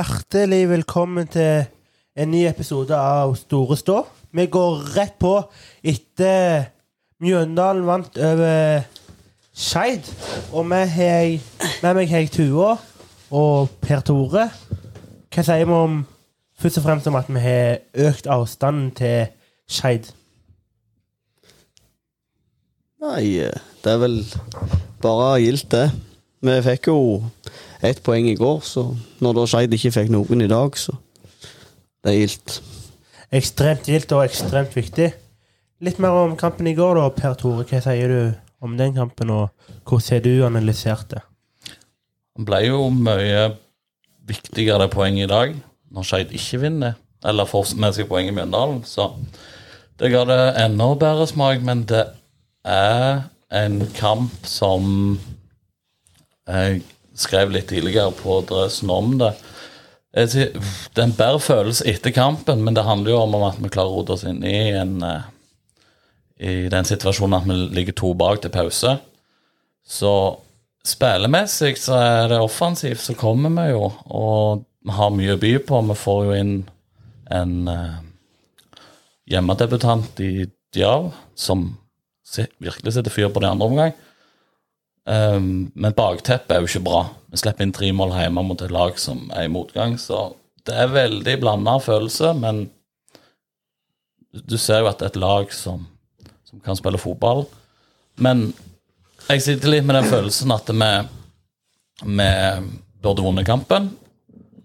Hjertelig velkommen til en ny episode av Store stå. Vi går rett på etter Mjøndalen vant over Skeid. Og med, har- med meg har jeg Tua og Per Tore. Hva sier vi om først og fremst om at vi har økt avstanden til Skeid? Nei, eh, det er vel bare gildt, det. Vi fikk jo ett poeng i går, så når da Skeid ikke fikk noen i dag, så det er gildt. Ekstremt gildt og ekstremt viktig. Litt mer om kampen i går, da, Per Tore. Hva sier du om den kampen, og hvordan har du analysert det? Det ble jo mye viktigere poeng i dag når Skeid ikke vinner, eller får med seg poeng i Mjøndalen. Så det ga det enda bedre smak, men det er en kamp som Jeg skrev litt tidligere på Dressen om det. Det er en bedre følelse etter kampen, men det handler jo om at vi klarer å rote oss inn i en eh, i den situasjonen at vi ligger to bak til pause. Så spillemessig så er det offensivt, så kommer vi jo. Og vi har mye å by på. Vi får jo inn en eh, hjemmedebutant i Diav som virkelig setter fyr på det andre omgang. Um, men bakteppet er jo ikke bra. Vi slipper inn tre mål hjemme mot et lag som er i motgang. Så det er veldig blanda følelse, men du ser jo at et lag som, som kan spille fotball. Men jeg sitter litt med den følelsen at vi, vi burde vunnet kampen.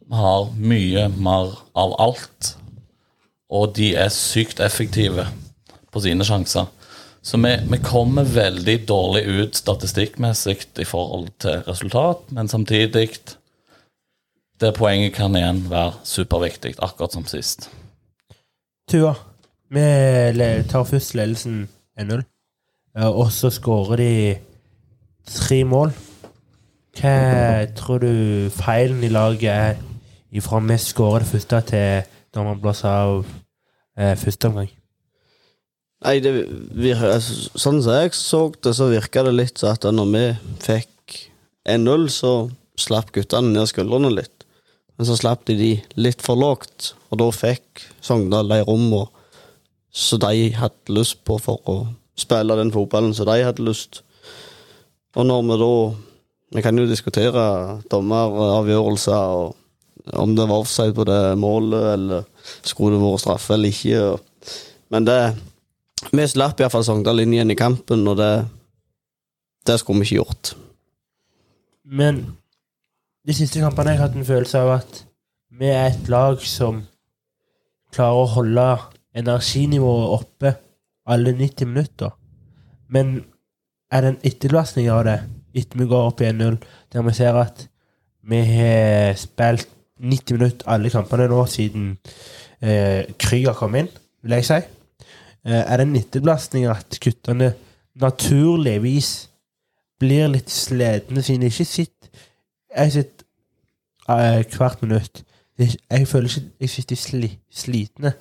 Vi har mye mer av alt, og de er sykt effektive på sine sjanser. Så vi, vi kommer veldig dårlig ut statistikkmessig i forhold til resultat, men samtidig Det poenget kan igjen være superviktig, akkurat som sist. Tua, vi tar først ledelsen 1-0, eh, og så skårer de tre mål. Hva tror du feilen i laget er ifra vi skårer det første til da man blåser av eh, første omgang? Nei, det vir altså, Sånn som jeg så det, så virka det litt sånn at når vi fikk 1-0, så slapp guttene ned skuldrene litt. Men så slapp de de litt for lågt, og da fikk Sogndal de rommene som de hadde lyst på for å spille den fotballen som de hadde lyst. Og når vi da Vi kan jo diskutere dommeravgjørelser og om det var offside på det målet, eller skulle det vært straffe eller ikke. Men det Vi slapp iallfall Sogndal inn igjen i kampen, og det, det skulle vi ikke gjort. Men de siste kampene har jeg hatt en følelse av at vi er et lag som klarer å holde energinivået oppe alle 90 minutter. Men er det en etterbelastning av det etter vi går opp i 1-0, der vi ser at vi har spilt 90 minutter alle kampene nå siden eh, Krüger kom inn, vil jeg si? Eh, er det en etterbelastning at guttene naturligvis blir litt slitne siden de ikke sitter Jeg sitter uh, hvert minutt. Jeg føler ikke jeg sitter er sli, slitne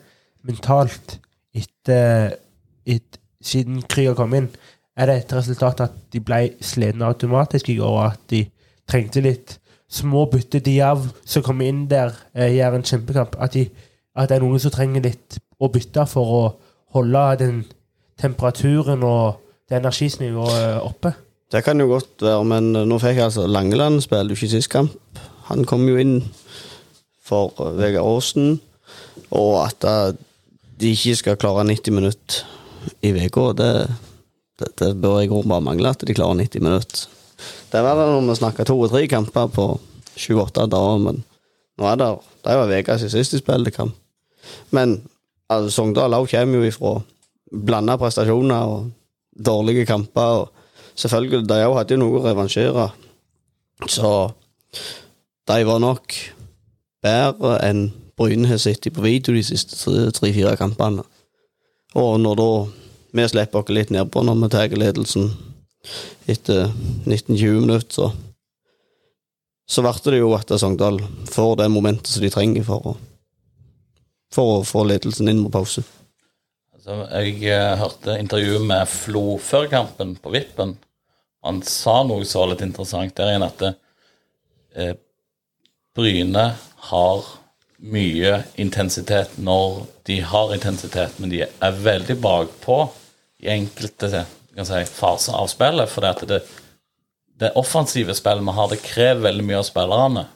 mentalt etter, et, siden krigen kom inn. Er det et resultat at de ble slitne automatisk i går, og at de trengte litt små bytte de av som kommer inn der, uh, gjør en kjempekamp? At, de, at det er noen som trenger litt å bytte for å holde den temperaturen og det energisnivået oppe? Det kan jo godt være, men nå fikk jeg altså Langeland spille jo ikke sist kamp. Han kom jo inn for eh, Vegard Aasen, og at de ikke skal klare 90 minutter i uka, det, det, det bør grunnen bare mangle at de klarer 90 minutter. Det er verre når vi snakker to og tre kamper på 28 dager, men nå er det Det er jo en uke siden sist spilte kamp. Men altså, Sogndal også kommer jo ifra blanda prestasjoner og dårlige kamper. og Selvfølgelig, de òg hadde jo noe å revansjere. Så de var nok bedre enn Bryne har sett på video de siste tre-fire kampene. Og når da vi slipper oss litt nedpå når vi tar ledelsen etter 19-20 minutter, så så ble det jo at Sogndal får det momentet som de trenger for å, for å få ledelsen inn mot pause. Altså, jeg eh, hørte intervjuet med Flo før kampen på Vippen. Han sa noe så litt interessant der igjen at eh, Bryne har mye intensitet når de har intensitet, men de er veldig bakpå i enkelte si, faser av spillet. For det, det offensive spillet vi har, det krever veldig mye av spillerne.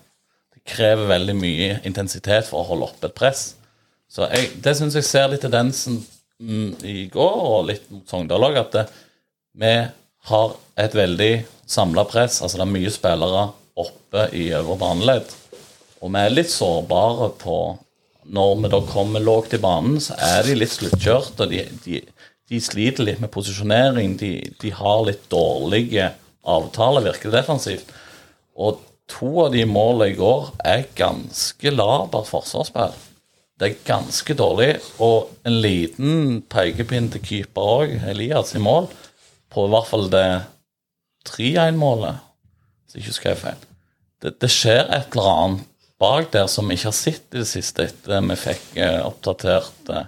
Det krever veldig mye intensitet for å holde oppe et press. Så jeg, det syns jeg ser litt tendensen mm, i går, og litt mot Sogndal òg, at det, vi har et veldig samla press. Altså det er mye spillere oppe i øvre baneledd. Og vi er litt sårbare på Når vi da kommer lågt i banen, så er de litt sluttkjørt, og de, de, de, sliter litt med posisjonering. De, de har litt dårlige avtaler, virker defensivt. Og to av de målene i går er ganske labert forsvarsspill. Det er ganske dårlig. Og en liten pekepinn til keeper òg, Elias i mål, på i hvert fall det 3-1-målet, hvis jeg ikke husker feil. Det, det, skjer et eller annet bak der som vi ikke har sett i det siste etter vi fikk eh, oppdatert eh,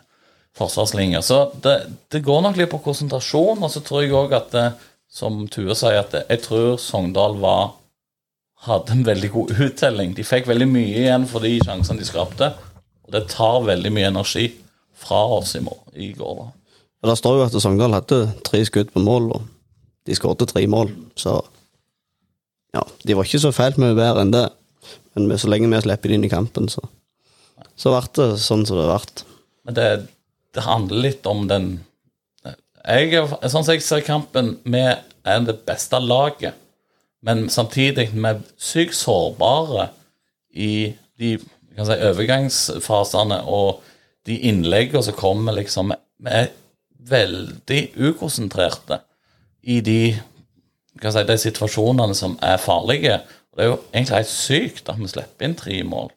forsvarslinjer. Så det, det, går nok litt på konsentrasjon, og så tror jeg òg at det, som Tue sier, at jeg tror Sogndal var hadde en veldig god uttelling. De fikk veldig mye igjen for de sjansene de skapte. Og det tar veldig mye energi fra oss i, i går. da. Det står jo at Sogndal hadde tre skudd på mål, og de skåret tre mål. Så ja, de var ikke så fælt mye bedre enn det. Men så lenge vi slipper det inn i kampen, så, så ble det sånn som det ble. Men det, det, handler litt om den jeg, Sånn som jeg ser kampen, vi er det beste laget. Men samtidig vi er sykt sårbare i de si, overgangsfasene og de innleggene som kommer, liksom. Vi er veldig ukonsentrerte i de, si, de situasjonene som er farlige. Og Det er jo egentlig helt sykt at vi slipper inn tre mål.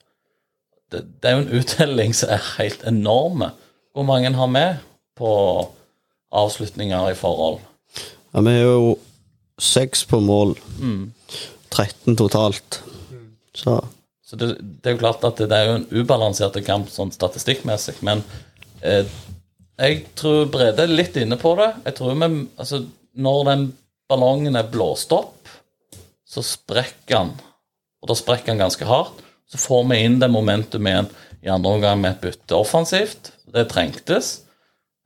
Det, det er jo en uttelling som er helt enorme. Hvor mange har vi på avslutninger i forhold? Ja, Vi er jo seks på mål. Mm. 13 totalt. Så, Så det, det, er jo klart at det, det er jo en ubalansert kamp sånn statistikkmessig, men eh, jeg tror Brede er litt inne på det. Jeg tror vi, altså, Når den ballongen er blåst opp, så sprekker han. Og da sprekker han ganske hardt. Så får vi inn det momentum igjen i andre omgang med et bytte offensivt. Det trengtes.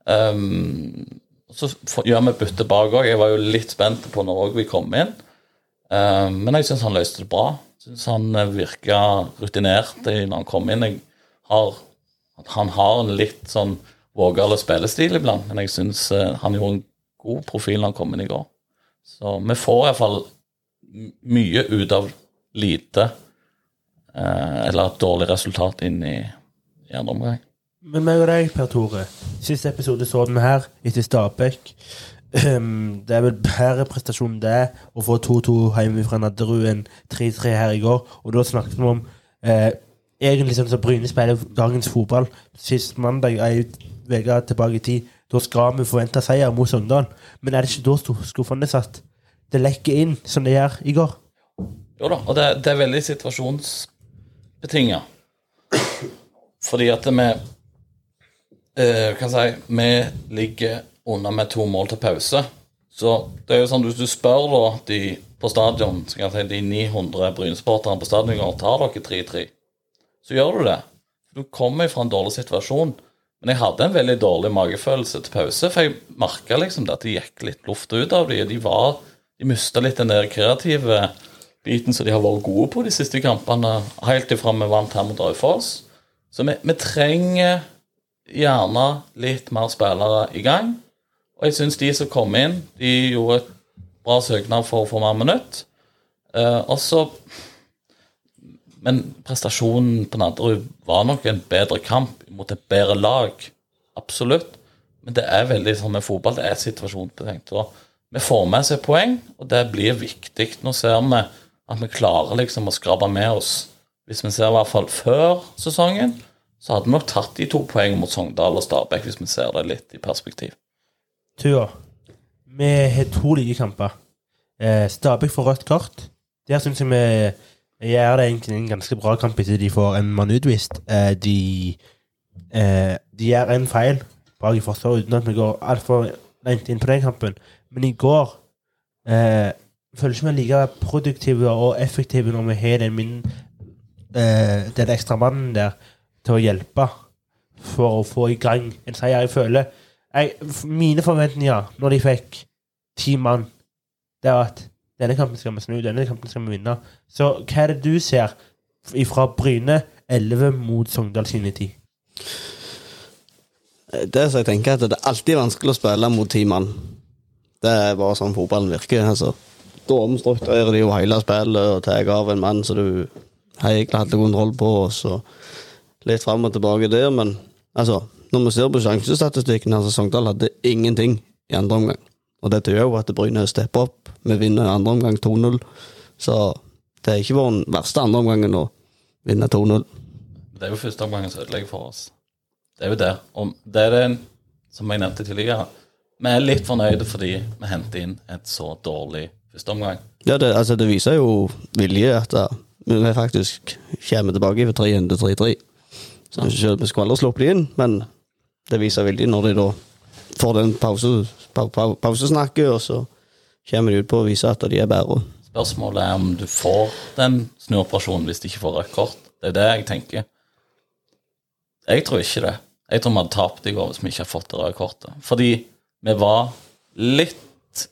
Um, så gjør vi bytte bak òg. Jeg var jo litt spent på når vi kom inn. Um, men jeg syns han løste det bra. Syns han eh, virka rutinert når han kom inn. Jeg har, han har en litt sånn vågal spillestil iblant, men jeg syns uh, han gjorde en god profil når han kom inn i går. Så vi får iallfall mye ut av lite eh, eller et dårlig resultat inn i andre omgang. Men meg og deg, Per Tore. Siste episode så vi her, etter Stabæk. Um, det er vel bedre prestasjon det å få 2-2 hjemme fra Nadderud enn 3-3 her i går. Og da snakket vi om eh, egentlig sånn som Bryne spiller dagens fotball. Sist mandag er uke tilbake i tid. Da skal vi forvente seier mot Sogndal. Men er det ikke da skuffende at det lekker inn, som det gjør i går. Jo da, og det, det er veldig situasjonsbetinga. Fordi at vi eh, kan si, vi ligger under med to mål til pause. Så det er jo sånn, hvis du spør da de på stadion, så kan jeg si de 900 Brynesporterne på stadion tar dere 3-3, så gjør du det. Du kommer fra en dårlig situasjon. Men jeg hadde en veldig dårlig magefølelse til pause, for jeg merka liksom at det gikk litt luft ut av dem. De var de mista litt den der kreative biten som de har vært gode på de siste kampene, helt ifra vi vant her mot Raufoss. Så vi, vi, trenger gjerne litt mer spillere i gang. Og jeg syns de som kom inn, de gjorde et bra søknad for å få mer minutt. Eh, og så Men prestasjonen på Nadderud var nok en bedre kamp mot et bedre lag. Absolutt. Men det er veldig sånn med fotball, det er situasjonsbetenkt. Vi får med seg poeng, og det blir viktig. Nå ser vi at vi klarer liksom å skrape med oss. Hvis vi ser i hvert fall før sesongen, så hadde vi nok tatt de to poengene mot Sogndal og Stabæk, hvis vi ser det litt i perspektiv. Tua, vi har to like kamper. Eh, Stabæk får rødt kort. Der syns jeg vi gjør det egentlig en ganske bra kamp etter de får en mann utvist. Eh, de, eh, de gjør en feil bak i forsvaret uten at vi går altfor langt inn på den kampen. Men i går eh, føler ikke vi like produktive og effektive når vi har den min eh, den ekstra mannen der til å hjelpe for å få i gang en seier. Jeg føler jeg, Mine forventninger når de fikk ti mann, det er at denne kampen skal vi snu, denne kampen skal vi vinne. Så hva er det du ser fra Bryne 11 mot Sogndal sine ti? Det som jeg tenker er at det er alltid vanskelig å spille mot ti mann. Det er bare sånn fotballen virker. altså. Da omstrukturerer de jo hele spillet og tar av en mann som du egentlig hadde kontroll på, og så litt fram og tilbake der, men altså Når vi ser på sjansestatistikken, altså Sogndal hadde ingenting i andre omgang. Og dette gjør jo at Bryne stepper opp. Vi vinner andre omgang 2-0, så det er ikke vår verste andre omgangen å vinne 2-0. Det er jo første omgangen som ødelegger for oss. Det er jo det. Og det er det, som jeg nevnte tidligere, vi er litt fornøyde fordi vi henter inn et så dårlig første omgang. Ja, det, altså, det viser jo vilje at da, vi faktisk kommer tilbake fra 3-1 til 3-3. Så Selv om vi skulle aldri sluppet de inn, men det viser veldig når de da får den pause, pa, pa, pausesnakket, og så kommer de ut på å vise at de er bedre. Spørsmålet er om du får den snuoperasjonen hvis de ikke får rødt kort. Det er det jeg tenker. Jeg tror ikke det. Jeg tror vi hadde tapt i går hvis vi ikke hadde fått det røde kortet. Fordi vi var litt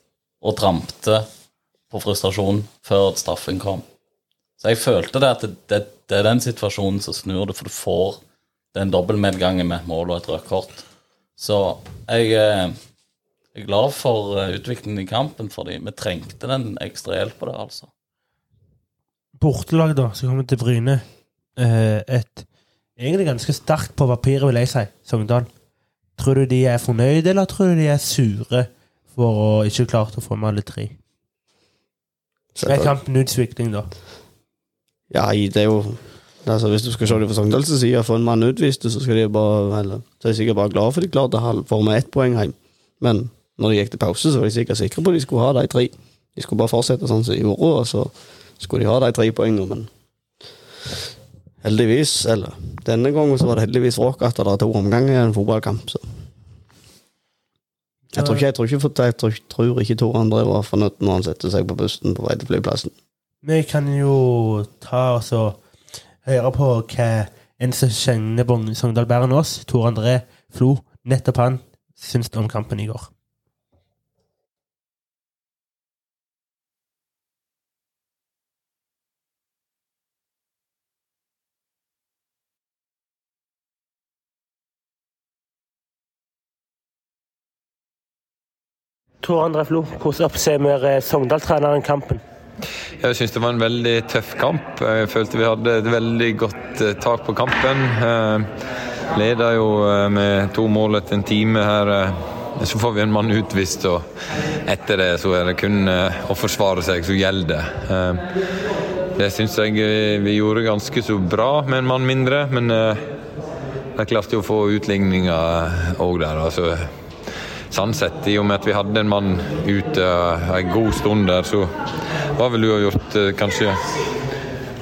og trampte på frustrasjon før straffen kom. Så jeg følte det at det, det, det er den situasjonen som snur det, for du får den dobbeltmedgangen med et mål og et rødt kort. Så jeg eh, er glad for eh, utviklingen i kampen, fordi vi trengte den ekstra hjelpa der, altså. Bortelag, da, som kommer til Bryne. Eh, et egentlig ganske sterkt på papiret, vil jeg si, Sogndal. Tror du de er fornøyde, eller tror du de er sure for å ikke klare å få med alle tre? Så Er kampen utvikling, da? Ja, det er jo altså, Hvis du skal se det fra Sogndals side, få en mann utvist, så så er de sikkert bare glad for de klarte med ett poeng hjem. Men når de gikk til pause, så var de sikkert sikre på at de skulle ha de tre. De skulle bare fortsette sånn som de gjorde, og så skulle de ha de tre poengene, men heldigvis, eller denne gangen så var det heldigvis for at det er to omganger i en fotballkamp, så jeg tror ikke, jeg tror ikke, jeg tror, tror ikke Tor André var fornøyd når han setter seg på bussen på vei til flyplassen. Vi kan jo ta altså høre på hva en som kjenner Sogndal bedre enn oss, Tor André Flo, nettopp han, syns om kampen i går. Tor André Flo, hvordan oppsummerer Sogndal-treneren kampen? Jeg syns det var en veldig tøff kamp. Jeg følte vi hadde et veldig godt eh, tak på kampen. Eh, Leda jo eh, med to mål etter en time her. Så får vi en mann utvist, og etter det så er det kun å forsvare seg som gjelder. det. Det syns jeg vi gjorde ganske så bra med en mann mindre, men de klarte jo å få utligninga òg der. altså Sånn sett, i og med at vi hadde en mann ute en god stund der, så var vel uavgjort eh, kanskje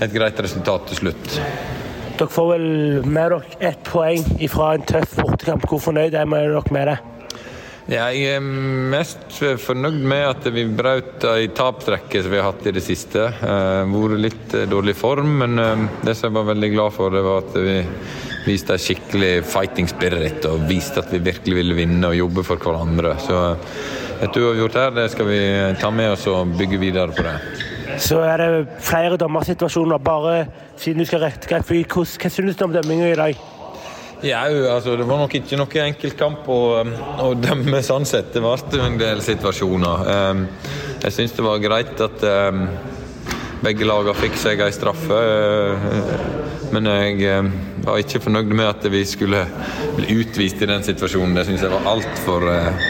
et greit resultat til slutt. Dere får vel med dere ett poeng fra en tøff bortekamp. Hvor fornøyd er dere med det? Jeg er mest fornøyd med at vi brøt ei tapstrekke som vi har hatt i det siste. Eh, Vært litt eh, dårlig form, men eh, det som jeg var veldig glad for, det var at vi viste en skikkelig fighting spirit og viste at vi virkelig ville vinne og jobbe for hverandre. Så et uavgjort her, det skal vi ta med oss og bygge videre på det. Så er det flere dommersituasjoner. Bare siden du skal rette greit, hva, hva synes du om dømminga i dag? Ja, altså, Det var nok ikke noe enkeltkamp å, å dømme sånn sett. Det ble en del situasjoner. Um, jeg syns det var greit at um, begge lagene fikk seg en straffe. uh, men jeg um, var ikke fornøyd med at vi skulle bli utvist i den situasjonen. Det syns jeg var altfor uh,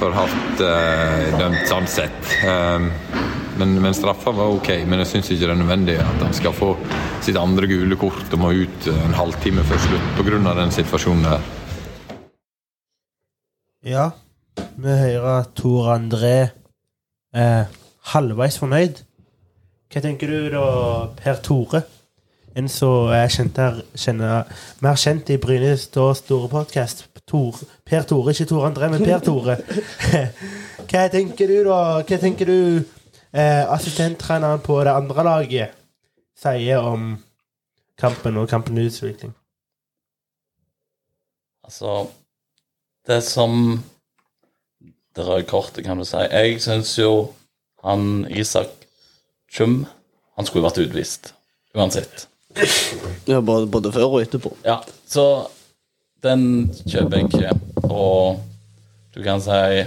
for hardt uh, dømt sånn sett. Men, men straffa var ok, men jeg syns ikke det er nødvendig at han skal få sitt andre gule kort og må ut en halvtime før slutt pga. den situasjonen der. Ja, vi hører Tor André er halvveis fornøyd. Hva tenker du da, Per Tore? En som er kjent her, kjenner, mer kjent i Brynes da store podkast. Per Tore, ikke Tor André, men Per Tore. Hva tenker du, da? Hva tenker du eh, assistenttreneren på det andre laget sier om kampen og kampens utvikling? Altså Det som Det røde kortet, kan du si. Jeg syns jo han Isak Tjum Han skulle vært utvist. Uansett. Ja, både, både før og etterpå. Ja, så den kjøper jeg ikke. Og du kan si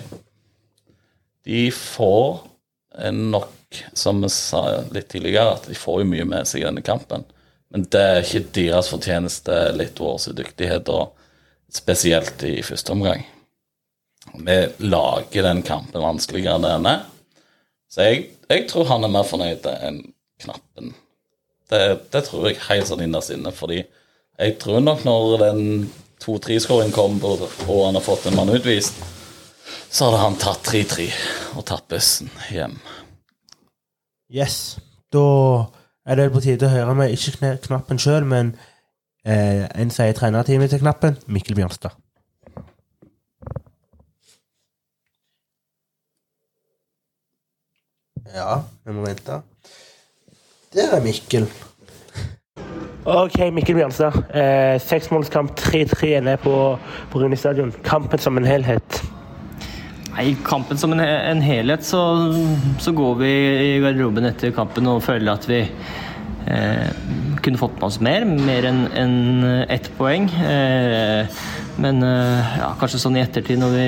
De får nok, som vi sa litt tidligere, at de får jo mye med seg i denne kampen. Men det er ikke deres fortjeneste, litt vår dyktighet, og spesielt i første omgang. Vi lager den kampen vanskeligere enn den er. Så jeg, jeg tror han er mer fornøyd enn Knappen. Det, det tror jeg helt sånn innerst inne, fordi jeg tror nok når den 2-3-skåringen kom, og han har fått en mann utvist, så hadde han tatt 3-3 og tatt bussen hjem. Yes. Da er det på tide å høre med ikke Knappen sjøl, men eh, en sier er trenerteamet til Knappen, Mikkel Bjørnstad. Ja, vi må vente. Der er Mikkel. Ok, Mikkel Bjørnstad. Eh, Seksmålskamp 3-3 nede på, på Rune stadion. Kampen som en helhet. Nei, kampen som en, en helhet så, så går vi i garderoben etter kampen og føler at vi eh, kunne fått med oss mer. Mer enn en ett poeng. Eh, men eh, ja, kanskje sånn i ettertid, når vi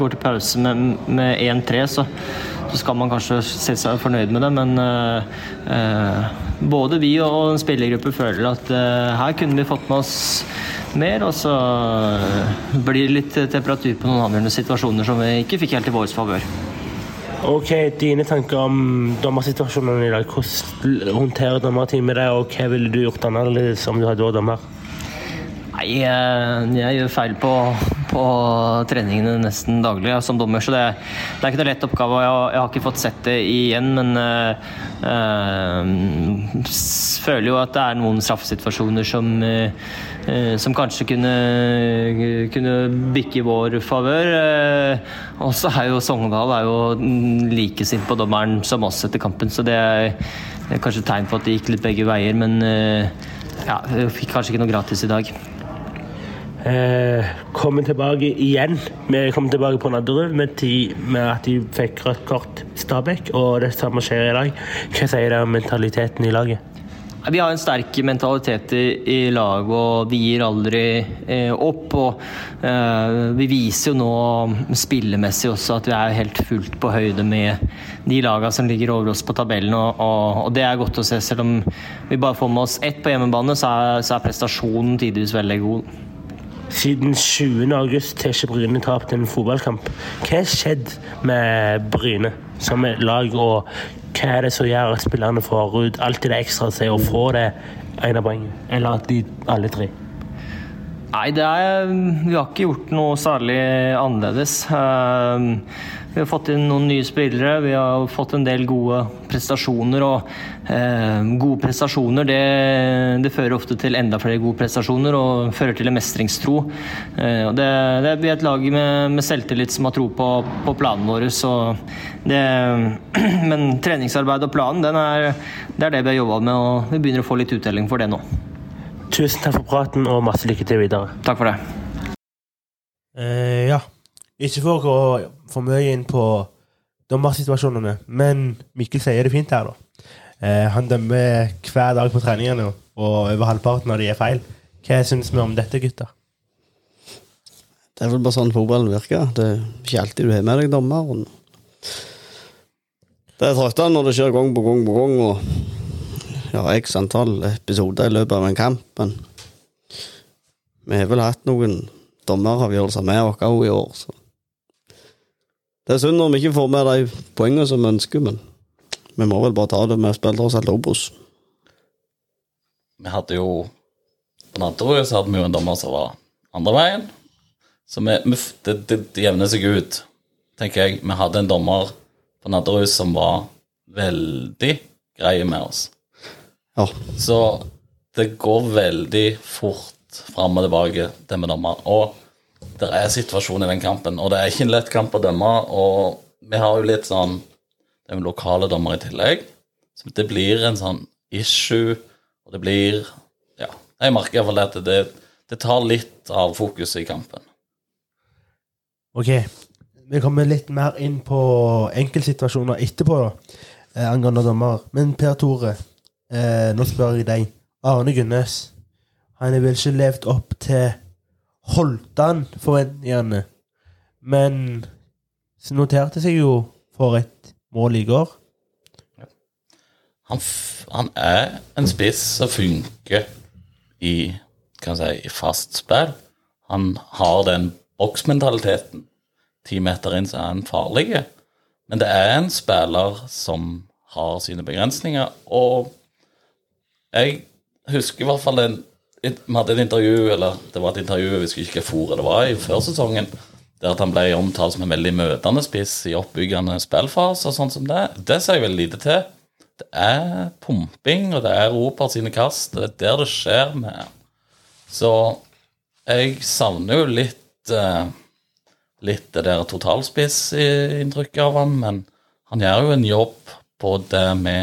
går til pause med, med 1-3, så, så skal man kanskje se seg fornøyd med det. Men eh, eh, både vi og en spillergruppe føler at eh, her kunne vi fått med oss mer, og så blir litt temperatur på noen avgjørende situasjoner som vi ikke fikk helt i vår favør. Ok, dine tanker om dommersituasjonene i dag. Hvordan håndterer dommerteamet det, og hva ville du gjort annerledes om du hadde vært dommer? Nei, eh, jeg gjør feil på, på treningene nesten daglig som dommer, så det, det er ikke noe lett oppgave. Jeg, jeg har ikke fått sett det igjen, men øh, føler jo at det er noen straffesituasjoner som, eh, som kanskje kunne, kunne bikke i vår favør. Og så er jo Sogndal er jo mm, like sint på dommeren som oss etter kampen, så det er, kanskje tegn på at det gikk litt begge veier, men ja, jeg fikk kanskje ikke noe gratis i dag. Eh, kommer tilbake igjen. Vi kommer tilbake på Nadderud med, med at de fikk rødt kort Stabæk, og det samme skjer i dag. Hva sier det om mentaliteten i laget? Vi har en sterk mentalitet i, i laget, og vi gir aldri eh, opp. Og eh, vi viser jo nå spillemessig også at vi er helt fullt på høyde med de lagene som ligger over oss på tabellen, og, og, og det er godt å se. Selv om vi bare får med oss ett på hjemmebane, så er, så er prestasjonen tidvis veldig god. Siden 20. august har ikke Bryne tapt en fotballkamp. Hva har skjedd med Bryne som et lag, og hva er det som gjør at spillerne får ut alt det ekstra seg og får det ene poenget? Eller at de alle tre? Nei, det er, vi har ikke gjort noe særlig annerledes. Eh, Vi har fått inn noen nye spillere, vi har fått en del gode prestasjoner. Og eh, gode prestasjoner det, det fører ofte til enda flere gode prestasjoner og fører til en mestringstro. Eh, og det, det, er et lag med, med selvtillit som har tro på, på planen vår. Så det, men treningsarbeid og planen, den er, det er det vi har jobba med, og vi begynner å få litt uttelling for det nå. Tusen takk for praten, og masse lykke til videre. Takk for det. Eh, ja. Ikke for å gå for mye inn på dommersituasjonene, men Mikkel sier det fint her, da. Eh, han dømmer hver dag på treningene, og over halvparten av de er feil. Hva syns vi om dette, gutta? Det er vel bare sånn fotballen virker. Det er ikke alltid du har med deg dommeren. Det er trøttende når det skjer gang på gang på gang, og ja, x antall episoder i løpet av en kamp, men vi har vel hatt noen dommeravgjørelser med oss òg i år, så Det er synd når vi ikke får med de poengene som vi ønsker, men vi må vel bare ta det med spillere oss et Obos. Vi hadde jo På Nadderud så hadde vi jo en dommer som var andre veien. Så vi, det, det, det jevner seg ut, tenker jeg. Vi hadde en dommer på Nadderud som var veldig grei med oss. Ja. Så det går veldig fort fram og tilbake, det med dommer. Og det er situasjon i den kampen, og det er ikke en lett kamp å dømme. Og vi har jo litt sånn Det er jo lokale dommer i tillegg. Så det blir en sånn issue, og det blir Ja. Jeg merker i hvert fall at det, det tar litt av fokuset i kampen. Ok, vi kommer litt mer inn på enkeltsituasjoner etterpå, da, eh, angående dommer. Men Per Tore, eh, nå spør jeg deg. Arne Gunnes, han har vel ikke levd opp til Holtan-forventningene, men så noterte seg jo for et mål i går. Han, han er en spiss som funker i, kan si, fast spill. Han har den boksmentaliteten. Ti meter inn så er han farlig. Men det er en spiller som har sine begrensninger, og jeg husker i hvert fall en Vi hadde et intervju, eller det var et intervju, jeg husker ikke fore det var i før sesongen, der at han ble omtalt som en veldig møtende spiss i oppbyggende spillfase og sånn som det. Det ser jeg veldig lite til. Det er pumping, og det er Robert sine kast. Det er der det skjer med. Så jeg savner jo litt eh, Litt det der totalspissinntrykket av han, men han gjør jo en jobb på det vi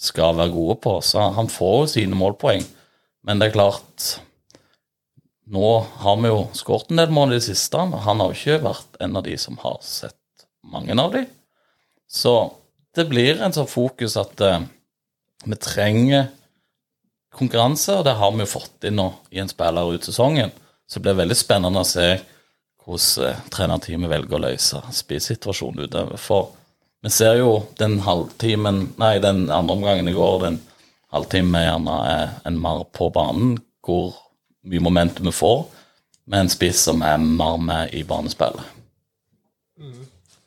skal være gode på, så han får jo sine målpoeng. Men det er klart Nå har vi jo skåret en del mål i det siste, og han har jo ikke vært en av de som har sett mange av de. Så det blir en sånn fokus at eh, vi trenger konkurranse, og det har vi jo fått inn nå i en spiller ut sesongen. Så det blir veldig spennende å se hvordan eh, trenerteamet velger å løse spissituasjonen utover. For vi ser jo den halvtimen, nei, den andre omgangen i går, den halvtimen gjerne er en mer på banen, hvor mye momentum vi får, med en spiss som er mer med i banespillet.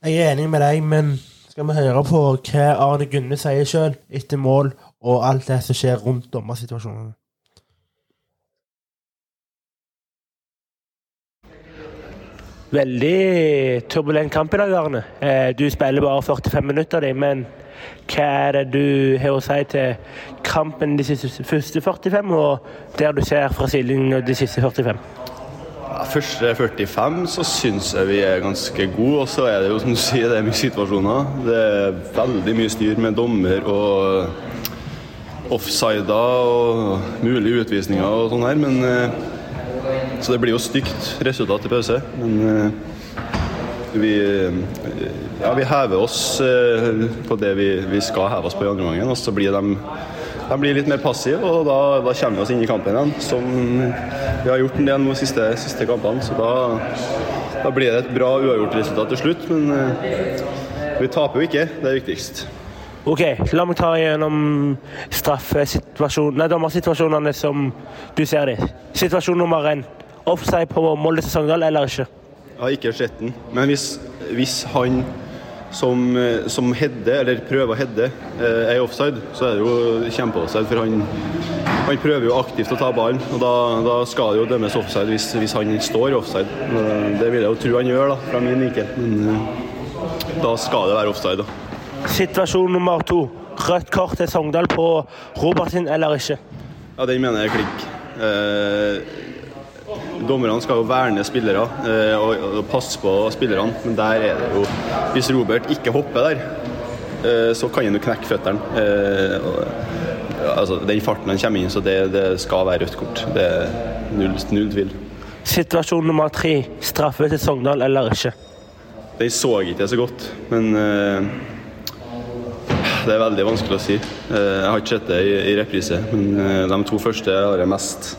Jeg er enig med deg, men skal vi høre på hva Arne Gunne sier sjøl etter mål og alt det som skjer rundt dommersituasjonene? Veldig turbulent kamp i dag, Arne. Eh, Du spiller bare 45 minutter, men hva er det du har å si til kampen de siste, første 45, og der du ser fra sidelinjen de siste 45? Ja, første 45 så syns jeg vi er ganske gode, og så er det jo som du sier, det er mye situasjoner. Det er veldig mye styr med dommer og offsider og mulige utvisninger og sånn her, men eh, Så det blir jo stygt resultat i pause, men eh, vi, eh, ja, vi hever oss eh, på det vi, vi skal heve oss på i andre gangen, og så blir de de blir litt mer passive, og da, da kommer vi oss inn i kampen igjen. Som vi har gjort en del de siste, siste kampene. Så da, da blir det et bra uavgjort resultat til slutt. Men eh, vi taper jo ikke, det er viktigst. Ok, la meg ta gjennom straffesituasjonen, nei, dommersituasjonene som du ser de. Situasjon nummer én. Offside på Molde til Sogndal eller ikke? Jeg har ikke sett den, men hvis, hvis han som, som header, eller prøver å heade, eh, er i offside, så er det jo kjempeoffside. For han, han prøver jo aktivt å ta ballen, og da, da skal det jo dømmes offside hvis, hvis han står offside. Eh, Det vil jeg jo tro han gjør, da, fra min vinkel. Men eh, da skal det være offside, da. Situasjon nummer to. Rødt kort til Sogndal på Robertsen eller ikke? Ja, den mener jeg er klink. Eh, dommerne skal jo verne spillere eh, og, og passe på spillerne, men der er det jo Hvis Robert ikke hopper der, eh, så kan han jo knekke føttene. Eh, altså, den farten han kommer inn, så det, det skal være rødt kort. Det er null, null tvil. Situasjon nummer tre. Straffe til Sogndal eller ikke? Den så jeg ikke så godt, men det er veldig vanskelig å si. Jeg har ikke sett det i, i reprise, men de to første har jeg mest,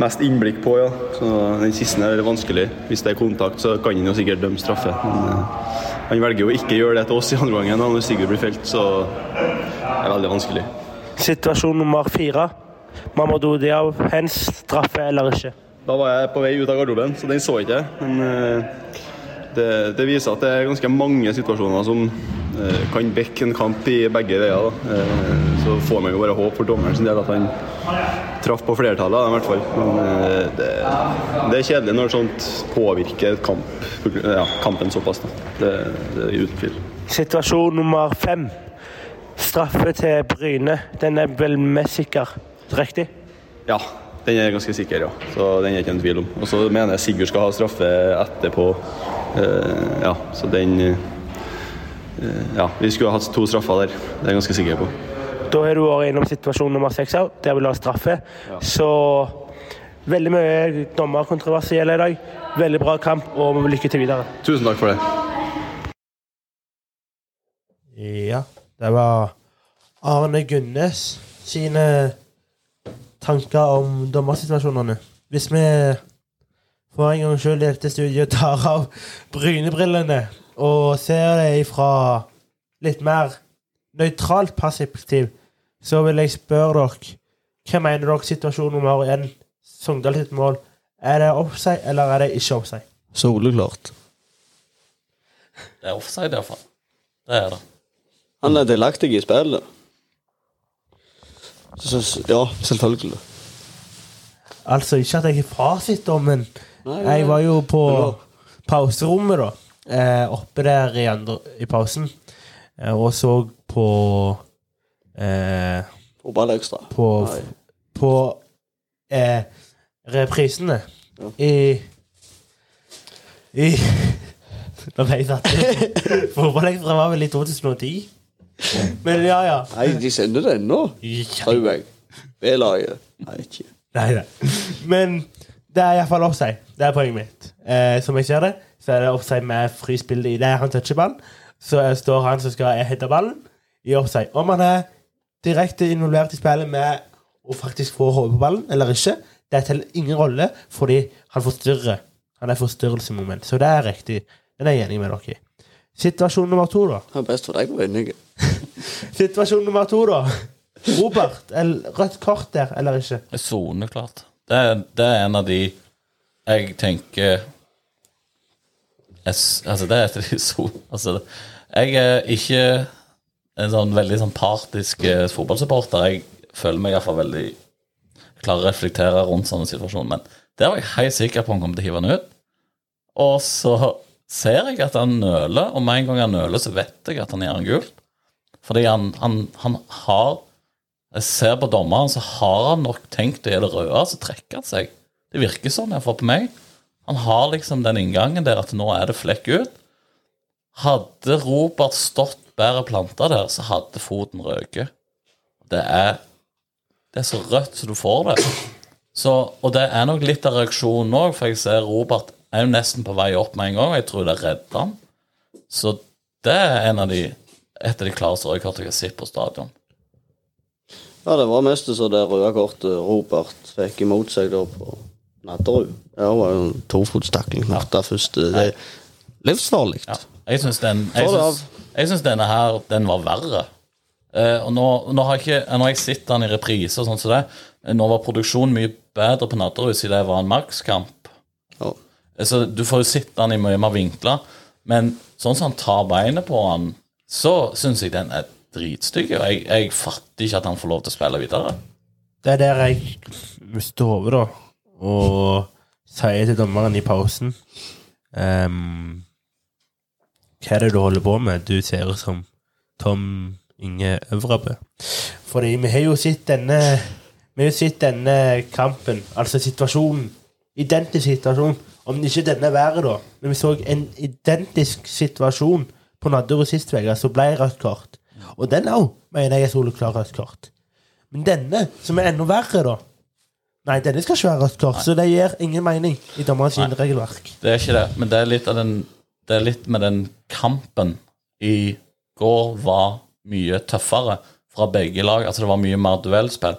mest innblikk på. ja. Så Den siste er vanskelig. Hvis det er kontakt, så kan han jo sikkert dømme straffe. Men eh, han velger jo ikke å gjøre det til oss i andre gangen når Sigurd blir felt, så det er veldig vanskelig. Situasjon nummer fire. Mamadou Diaw, hens straffe eller ikke? Da var jeg på vei ut av garderoben, så den så ikke jeg. Men eh, det, det viser at det er ganske mange situasjoner som kan bekke en kamp i begge veier. Eh, Så får man jo bare håp for dommeren sin del at han traff på flertallet, i hvert fall. Men eh, det, det er kjedelig når sånt påvirker kamp, ja, kampen såpass. Da. Det, det er uten tvil. Situasjon nummer fem. Straffe til Bryne. Den er vel mest sikker. Riktig? Ja, den er ganske sikker, ja. Så den er ikke en tvil om. Og så mener jeg Sigurd skal ha straffe etterpå. Eh, ja, så den eh, Ja, vi skulle ha hatt to straffer der. Det er jeg ganske sikker på. Da har du vært innom situasjon nummer seks òg, der vi la straffe. Så veldig mye dommerkontroversielle i dag. Veldig bra kamp, og lykke til videre. Tusen takk for det. Ja, det var Arne Gunnes sine tanker om dommersituasjonene. Hvis vi for en gang skyld i dette studiet tar av brynebrillene og ser det fra litt mer nøytralt perspektiv, så vil jeg spørre dere hva mener dere situasjon nummer én, Sogndal sitt mål, er det offside eller er det ikke offside? Soleklart. Det er offside, iallfall. Det er det. Han er delaktig i spillet. Så, så, ja, selvfølgelig. Altså, ikke at jeg har fasit, om, men jeg var jo på pauserommet, da. Eh, oppe der i, andre, i pausen. Eh, og så på eh, Fotball ekstra. På, på eh, reprisene Ja. i I Nå ble jeg satt. Fotballekstra var vel i 2010. Men ja, ja. Nei, de sender det ennå, tror jeg. B-laget. Nei, ikke. Nei, nei. Men det er iallfall offside. Det er poenget mitt. Eh, som jeg ser det, så er det offside med frispill i det han toucher ballen. Så står han som skal heade ballen, i offside. Om han er direkte involvert i spillet med å faktisk få hodet på ballen eller ikke, det teller ingen rolle, fordi han forstyrrer. Han er forstyrrelsesmoment. Så det er riktig. Den er jeg enig med dere i. Situasjon nummer to, da. Det er best for deg å vinne. Situasjon nummer to, da. Robert, eller rødt kort der, eller ikke? Soneklart. Det, er- det er en av de jeg tenker jeg, Altså, det er et. Altså, jeg er ikke en sånn veldig sånn partisk eh, fotballsupporter. Jeg føler meg iallfall veldig Klarer å reflektere rundt sånne situasjoner. Men der var jeg helt sikker på han kom til å hive den ut. Og så ser jeg at han nøler, og med en gang han nøler, så vet jeg at han gjør en gult. Fordi han, han, han har Jeg ser på dommeren, så har han nok tenkt å gjøre det røde, så trekker han seg. Det virker sånn, iallfall på meg. Han har liksom den inngangen der at nå er det flekk ut. Hadde Robert stått bedre planta der, så hadde foten røket. Det er, det er så rødt så du får det. Så, og det er nok litt av reaksjonen òg, for jeg ser Robert er jo nesten på vei opp med en gang, og jeg tror det redder han. Så det er en av de, et av de klareste rødkortene jeg har sett på stadion. Ja, det var mest så det røde kortet Robert fikk imot seg da på Nadderud. Det var jo en tofotstakling mot det er livsfarlig. Ja. Jeg syns den jeg syns, jeg syns denne her, den var verre. Eh, og nå, nå har jeg ikke, nå jeg sett den i reprise og sånn som det. Nå var produksjonen mye bedre på Nadderud siden det var en markskamp. Ja. Eh, Så du får jo sett den i mye mer vinkler. Men sånn som han tar beinet på han, så syns jeg den er dritstygg. Og jeg, jeg fatter ikke at han får lov til å spille videre. Det er der jeg mister over, da, og sier til dommeren i pausen um, Hva er det du holder på med? Du ser ut som Tom Inge Øvrabø. Fordi vi har jo sett denne Vi har sett denne kampen, altså situasjonen, identisk situasjon. Om ikke denne været, da, men vi så en identisk situasjon på Nadderud sist uke, så ble rødt kort. Og den òg mener jeg er soleklar rødt kort. Men denne, som er enda verre, da Nei, denne skal ikke være rødt kort, så det gir ingen mening i dommerens regelverk. Det er ikke det, men det er litt den Det er litt med den kampen i går var mye tøffere fra begge lag. Altså det var mye mer duellspill.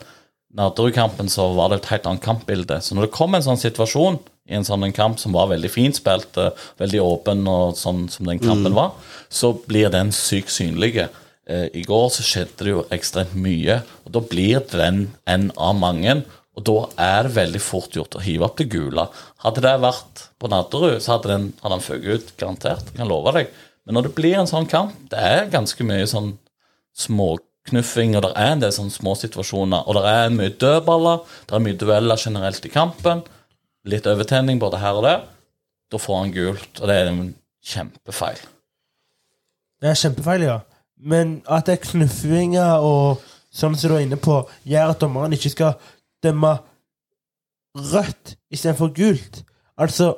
Nadderud-kampen så var det et helt annet kampbilde. Så når det kom en sånn situasjon i en sånn en kamp som var veldig fint spilt, eh, veldig åpen og sånn som den kampen var, så blir den sykt synlig. Eh, I går så skjedde det jo ekstremt mye, og da blir den en av mange. Og da er det veldig fort gjort å hive opp det gule. Hadde det vært på Nadderud, så hadde, den, hadde han føket ut, garantert. Jeg kan love deg. Men når det blir en sånn kamp, det er ganske mye sånn småknuffing, og det er en del sånne små situasjoner. Og det er mye dødballer, det er mye dueller generelt i kampen. Litt overtenning både her og der. Da får han gult, og det er en kjempefeil. Det er kjempefeil, ja. Men at det er knuffinger og sånn som du er inne på, gjør at dommeren ikke skal dømme rødt istedenfor gult. Altså,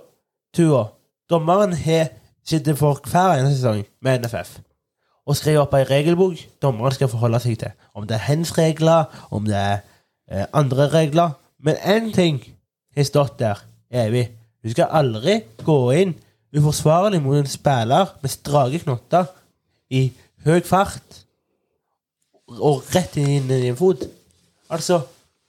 Tua, dommeren har sittet for hver eneste sesong med NFF. og skrevet opp ei regelbok dommeren skal forholde seg til. Om det er hens-regler, om det er eh, andre regler. Men én ting har stått der evig. Du skal aldri gå inn uforsvarlig mot en spiller med strake knotter i høy fart og rett inn i en fot. Altså,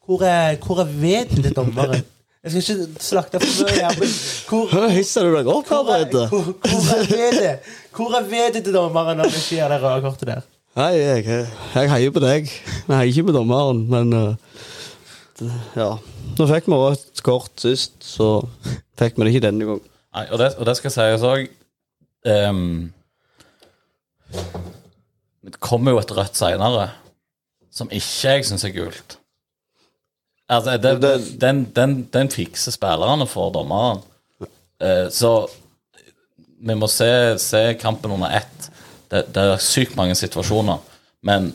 hvor er, hvor er veden til dommeren? Jeg skal ikke slakte for mye men hvor, Hisser du deg opp her, hvor, er, Brede? hvor, hvor er vedet? Hvor er vedet til dommeren når det skjer det røde kortet der? Nei, jeg, jeg heier på deg. Jeg heier ikke på dommeren, men uh, det, Ja. Nå fikk vi rødt kort sist, så fikk vi det ikke denne gang. Nei, og det, og det skal sies òg Det kommer jo et rødt seinere som ikke jeg syns er gult. Altså, det, Det- den, den, den fikser spillerne for dommeren. Eh, så vi må se, se kampen under ett. Det, det er sykt mange situasjoner, men,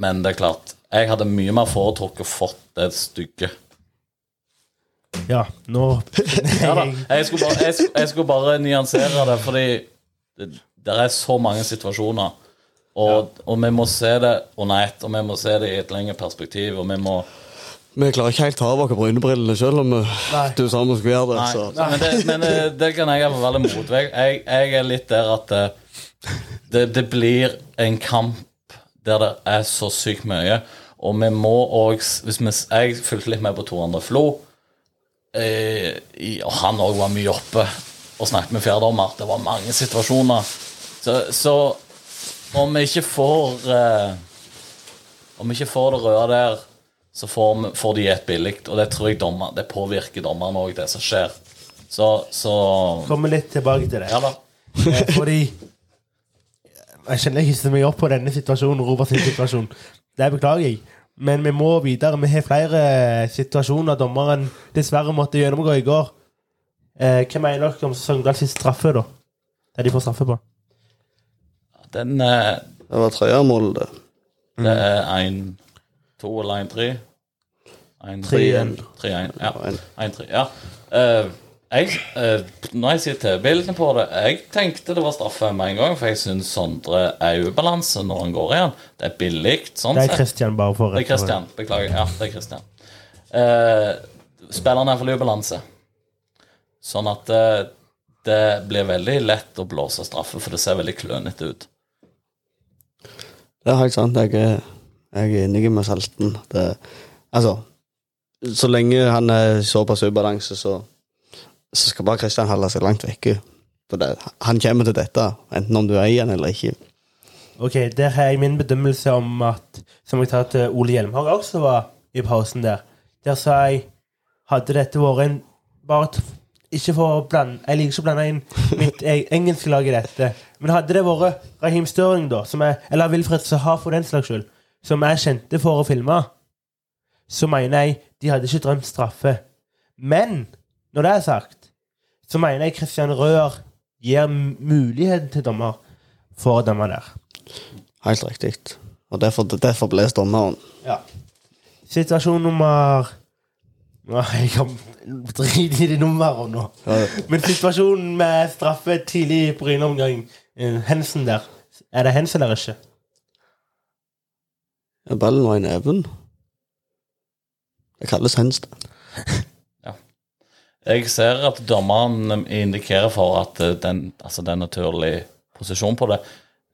men det er klart Jeg hadde mye mer foretrukket fått det stygge. Ja, nå Ja da, jeg skulle bare, jeg, jeg skulle bare nyansere det, fordi det, det er så mange situasjoner. Og, og vi må se det under ett, og vi må se det i et lengre perspektiv. Og vi må Vi klarer ikke helt ta av oss brynebrillene selv om eh, Nei. du sa vi skulle gjøre det. Nei, men, det, men det, det kan jeg iallfall være motvei. Jeg, jeg er litt der at eh, det, det blir en kamp der det er så sykt mye. Og vi må òg Jeg fulgte litt med på Tor André Flo, eh, og han òg var mye oppe og snakket med fjerdommer. Det var mange situasjoner. Så, så om vi ikke får eh, Om vi ikke får det røde der, så får, får de et billig. Og det tror jeg dommer, det påvirker dommerne òg, det som skjer. Så, så kommer litt tilbake til det. Ja da. Eh, Fordi Jeg kjenner jeg hisser meg opp på denne situasjonen, Roberts situasjon. Det beklager jeg. Men vi må videre. Vi har flere situasjoner dommeren dessverre måtte gjennomgå i går. Eh, hva mener dere om Sogndals straffe, da? Det de får straffe på. Den eh, Det var treermål, det. Det er 1-2 eller 1-3. 3-1. 3-1. Ja. 1-3. Ja. Eh, jeg, uh, når jeg ser TV-bildene på det Jeg tenkte det var straffe med en gang, for jeg syns Sondre er i ubalanse når han går igjen. Det er billig, sånn Det er. Christian, bare for Det er Christian. Beklager. Ja, det er Christian. Uh, spilleren er for ubalanse. Sånn at uh, det blir veldig lett å blåse straffe, for det ser veldig klønete ut. Det er helt sant. Jeg er, jeg er enig med Salten. Det, altså, så lenge han er såpass ubalanse, så, så skal bare Kristian holde seg langt vekke. For det, han kommer til dette, enten om du er i han eller ikke. Ok, Der har jeg min bedømmelse om at Som jeg tar til Ole Hjelmhaug også var i pausen der. Der sa jeg Hadde dette vært en Bare ikke for å blande Jeg liker ikke å blande inn mitt engelske lag i dette. Men hadde det vært Raheem Støring, da, som er, eller Wilfred har for den slags skyld, som er kjente for å filme, så mener jeg de hadde ikke drømt straffe. Men når det er sagt, så mener jeg Christian Røer gir muligheten til dommer for å dømme der. Helt riktig. Og derfor, derfor ble dommeren. Ja. Situasjon nummer jeg kan drite i de numrene nå. Men situasjonen med straffe tidlig på Bryne-omgang, eh, Hensen der Er det Hensen eller ikke? Ja, Ballen var i neven. Det kalles hens. det. Jeg ser at dommeren indikerer for at eh, den, altså det er naturlig posisjon på det.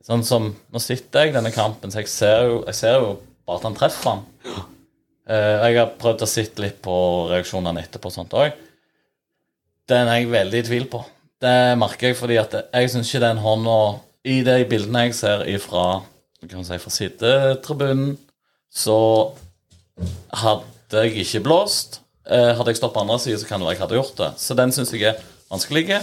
Sånn som, Nå sitter jeg denne kampen, så jeg ser jo, jeg ser jo bare at han treffer han. Eh, jeg har prøvd å sitte litt på reaksjonene etterpå og sånt òg. Den er jeg veldig i tvil på. Det merker jeg fordi at jeg syns ikke den hånda I de bildene jeg ser ifra, kan si, fra sittetribunen, så hadde jeg ikke blåst. Eh, hadde jeg stått på andre siden, så kan det være jeg hadde gjort det. Så den syns jeg er vanskelig.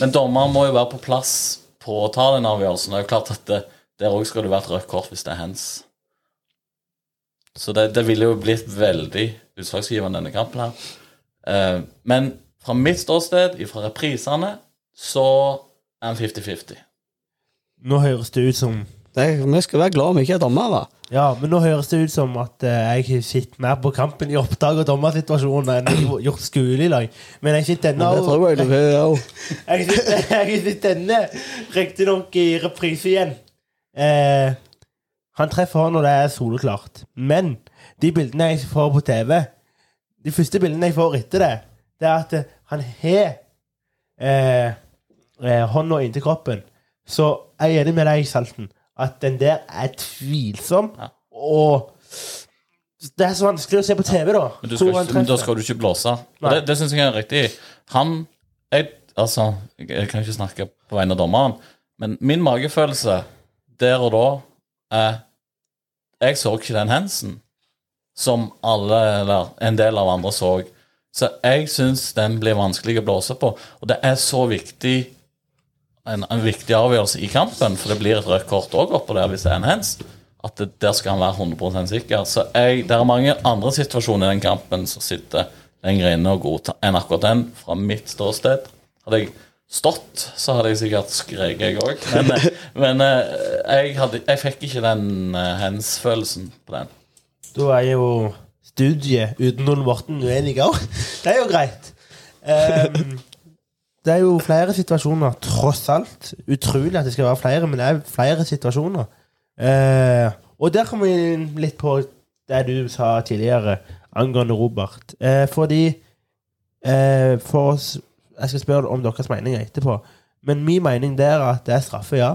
Men dommeren må jo være på plass på å ta den avgjørelsen. Det er jo klart at det, der òg skal det være et rødt kort hvis det er hands. Så det, det ville jo blitt veldig utslagsgivende denne kampen her. Eh, men fra mitt ståsted, fra reprisene, så er han 50-50. Nå høres det ut som Nei, vi skal være glad om ikke er dommere. Ja, men nå høres det ut som at eh, jeg har sett mer på kampen i opptak og dommersituasjonen enn jeg har gjort skole i dag. Men jeg sitter ennå Det tror jeg du har òg. Jeg sitter, ennå, riktignok i reprise igjen. eh, Han treffer når det er soleklart. Men de bildene jeg får på TV, de første bildene jeg får etter det, det er at eh, han har eh, eh, hånda inntil kroppen. Så jeg er enig med deg, Salten, at den der er tvilsom. Ja. Og det er så vanskelig å se på TV, da. Men, skal, ikke- men da skal du ikke blåse. Og det det syns jeg er riktig. Han jeg, Altså, jeg kan ikke snakke på vegne av dommeren, men min magefølelse der og da er Jeg så ikke den hensen som alle, eller en del av andre så. Så jeg syns den blir vanskelig å blåse på. Og det er så viktig en, en viktig avgjørelse i kampen, for det blir et rødt kort òg oppå der hvis det er en hands. At det, der skal han være 100% sikker. Så jeg, det er mange andre situasjoner i den kampen som sitter lenger inne og godtar enn akkurat den, fra mitt ståsted. Hadde jeg stått, så hadde jeg sikkert skreket, jeg òg. Men, eh, men eh, jeg, hadde, jeg fikk ikke den eh, hands-følelsen på den. Da er jo studiet uten Ole Morten uenige òg. Det er jo greit. Ehm, det er jo flere situasjoner, tross alt. Utrolig at det skal være flere, men det er flere situasjoner. Eh, og der kommer vi litt på det du sa tidligere angående Robert. Eh, fordi eh, For oss Jeg skal spørre om deres meninger etterpå. Men min mening der er at det er straffe, ja.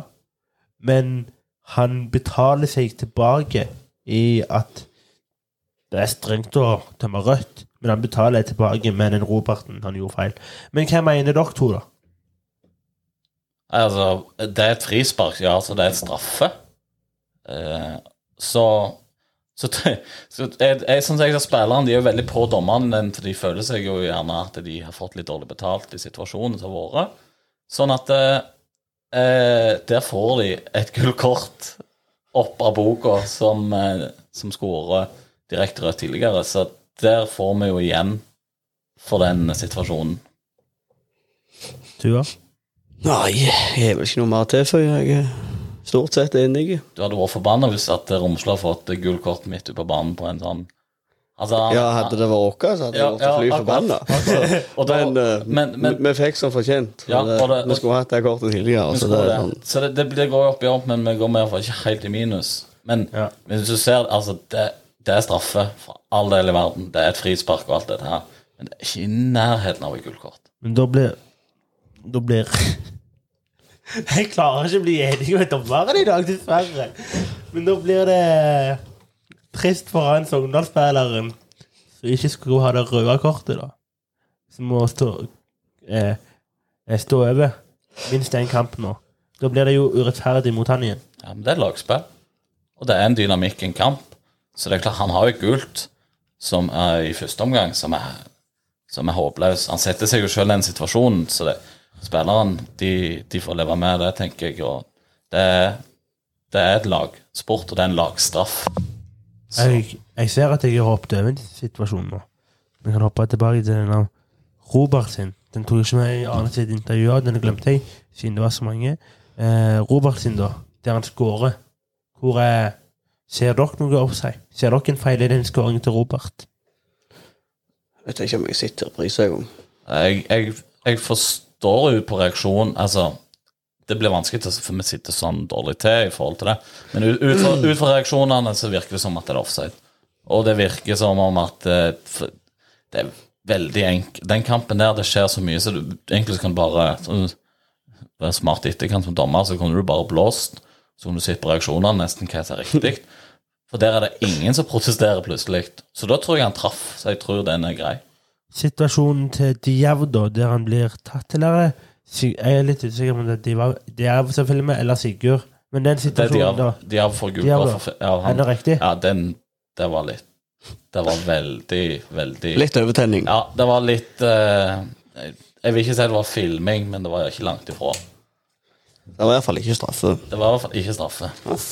Men han betaler seg tilbake i at det er strengt å tømme rødt, men han betaler tilbake med den Roberten han gjorde feil. Men hva mener dere to, da? Altså, det er et frispark, ja, Altså, det er et straffe. Eh, så så, så jeg, jeg synes jeg spillerne de er jo veldig på dommeren, for de føler seg jo gjerne at de har fått litt dårlig betalt i situasjonen som har vært. Sånn at eh, eh, der får de et gullkort opp av boka som, eh, som skårer direkte rødt tidligere. Så der får vi jo igjen for den situasjonen. Tua? Nei, jeg har vel ikke noe mer til for jeg er stort sett enig. Du hadde vært forbanna hvis at Romsla har fått gult kort midt ute på banen på en sånn altså, han- Ja, hadde det vært oss, så hadde jeg Ja, vært fly ja, forbanna. akkurat. Men, eh, men- men- vi fikk som fortjent. Ja, det, det- vi skulle hatt det kortet tidligere. Så så det, det, sånn. så det, det, går opp i opp, men vi går i hvert fall ikke helt i minus. Men, Ja. men hvis du ser, altså, det, det er straffe for all del i verden. Det er et frispark og alt dette her. Men det er ikke i nærheten av et gult kort. Men da blir Da blir Jeg klarer ikke å bli enig med dommeren i dag, dessverre. Men da blir det trist for han Sogndal-spilleren som ikke skulle ha det røde kortet, da. Som må stå eh, eh, stå over minst én kamp nå. Da blir det jo urettferdig mot han igjen. Ja, men det er lagspill. Og det er en dynamikk i en kamp. Så det er klart, han har jo gult som er i første omgang, som er, som er håpløs. Han setter seg jo selv i den situasjonen, så det, spilleren de, de får leve med det, tenker jeg. Og det, det er et lagsport, og det er en lagstraff. Jeg, jeg ser at jeg har hoppet over en situasjon nå. Vi kan hoppe tilbake til den av Robert sin. Den tok jeg ikke med i annet sitt intervju, den glemte jeg, siden det var så mange. Eh, Robert sin, da, der han skårer. Hvor er Ser dere noe offside? Ser dere en feil i den skåringen til Robert? Jeg Vet ikke om jeg sitter og priser om. jeg, jeg, jeg forstår jo på reaksjonen Altså, det blir vanskelig, til- for vi sitter sånn dårlig til i forhold til det. Men ut, ut, fra, ut fra reaksjonene så virker det som at det er offside. Og det virker som om at eh, det er veldig enkelt Den kampen der, det skjer så mye, så du egentlig så kan du bare sånn, være smart i etterkant som dommer, så kunne du bare blåst. Så kan du se på reaksjonene, nesten hva som er riktig. For der er det ingen som protesterer plutselig. Så da tror jeg han traff, så jeg tror den er grei. Situasjonen til Diav, da, der han blir tatt, eller Sig- Jeg er litt usikker på om det er Diav- Diav som filmer, eller Sigurd. Men den situasjonen, da de har for gult kort ja, Er han, det riktig? ja, den Det var litt Det var veldig, veldig Litt overtenning. Ja, det var litt eh, Jeg vil ikke si det var filming, men det var ikke langt ifra. Det var i hvert fall ikke straffe. Det var i hvert fall ikke straffe.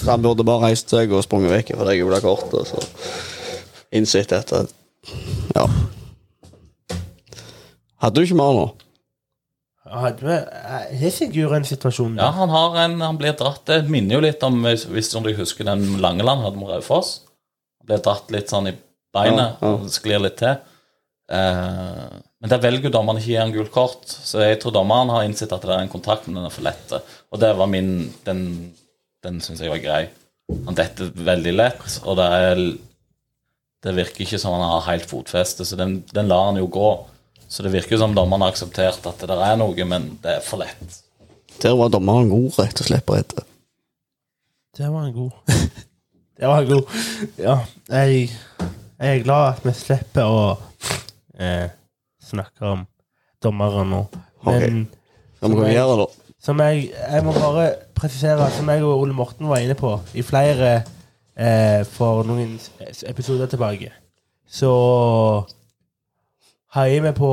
Han burde bare reist seg og sprunget vekk fra det gule kortet. og Så innsett dette. Ja. Hadde du ikke mer nå? Hadde vi Har Sigurd en situasjon? Ja, han har en Han blir dratt Det minner jo litt om Hvis du husker den Langeland hadde med Raufoss. Han blir dratt litt sånn i beinet Ja, ja. sklir litt til. Eh, men der velger dommeren ikke å gi han gult kort, så jeg tror dommeren har innsett at det er en kontakt, men den er for lett. Og det var min den, den syns jeg var grei. Han detter veldig lett, og det er Det virker ikke som han har helt fotfeste, så den, den lar han jo gå. Så det virker som dommeren har akseptert at det der er noe, men det er for lett. Der var dommeren god, rett og slett. Brede. Der Det var en god. det var en god. Ja, jeg, jeg er glad at vi slipper å eh, snakke om dommere nå. Men må vi gjøre da? som jeg, jeg må bare presisere, som jeg og Ole Morten var inne på i flere eh, for noen s- episoder tilbake, så heier vi på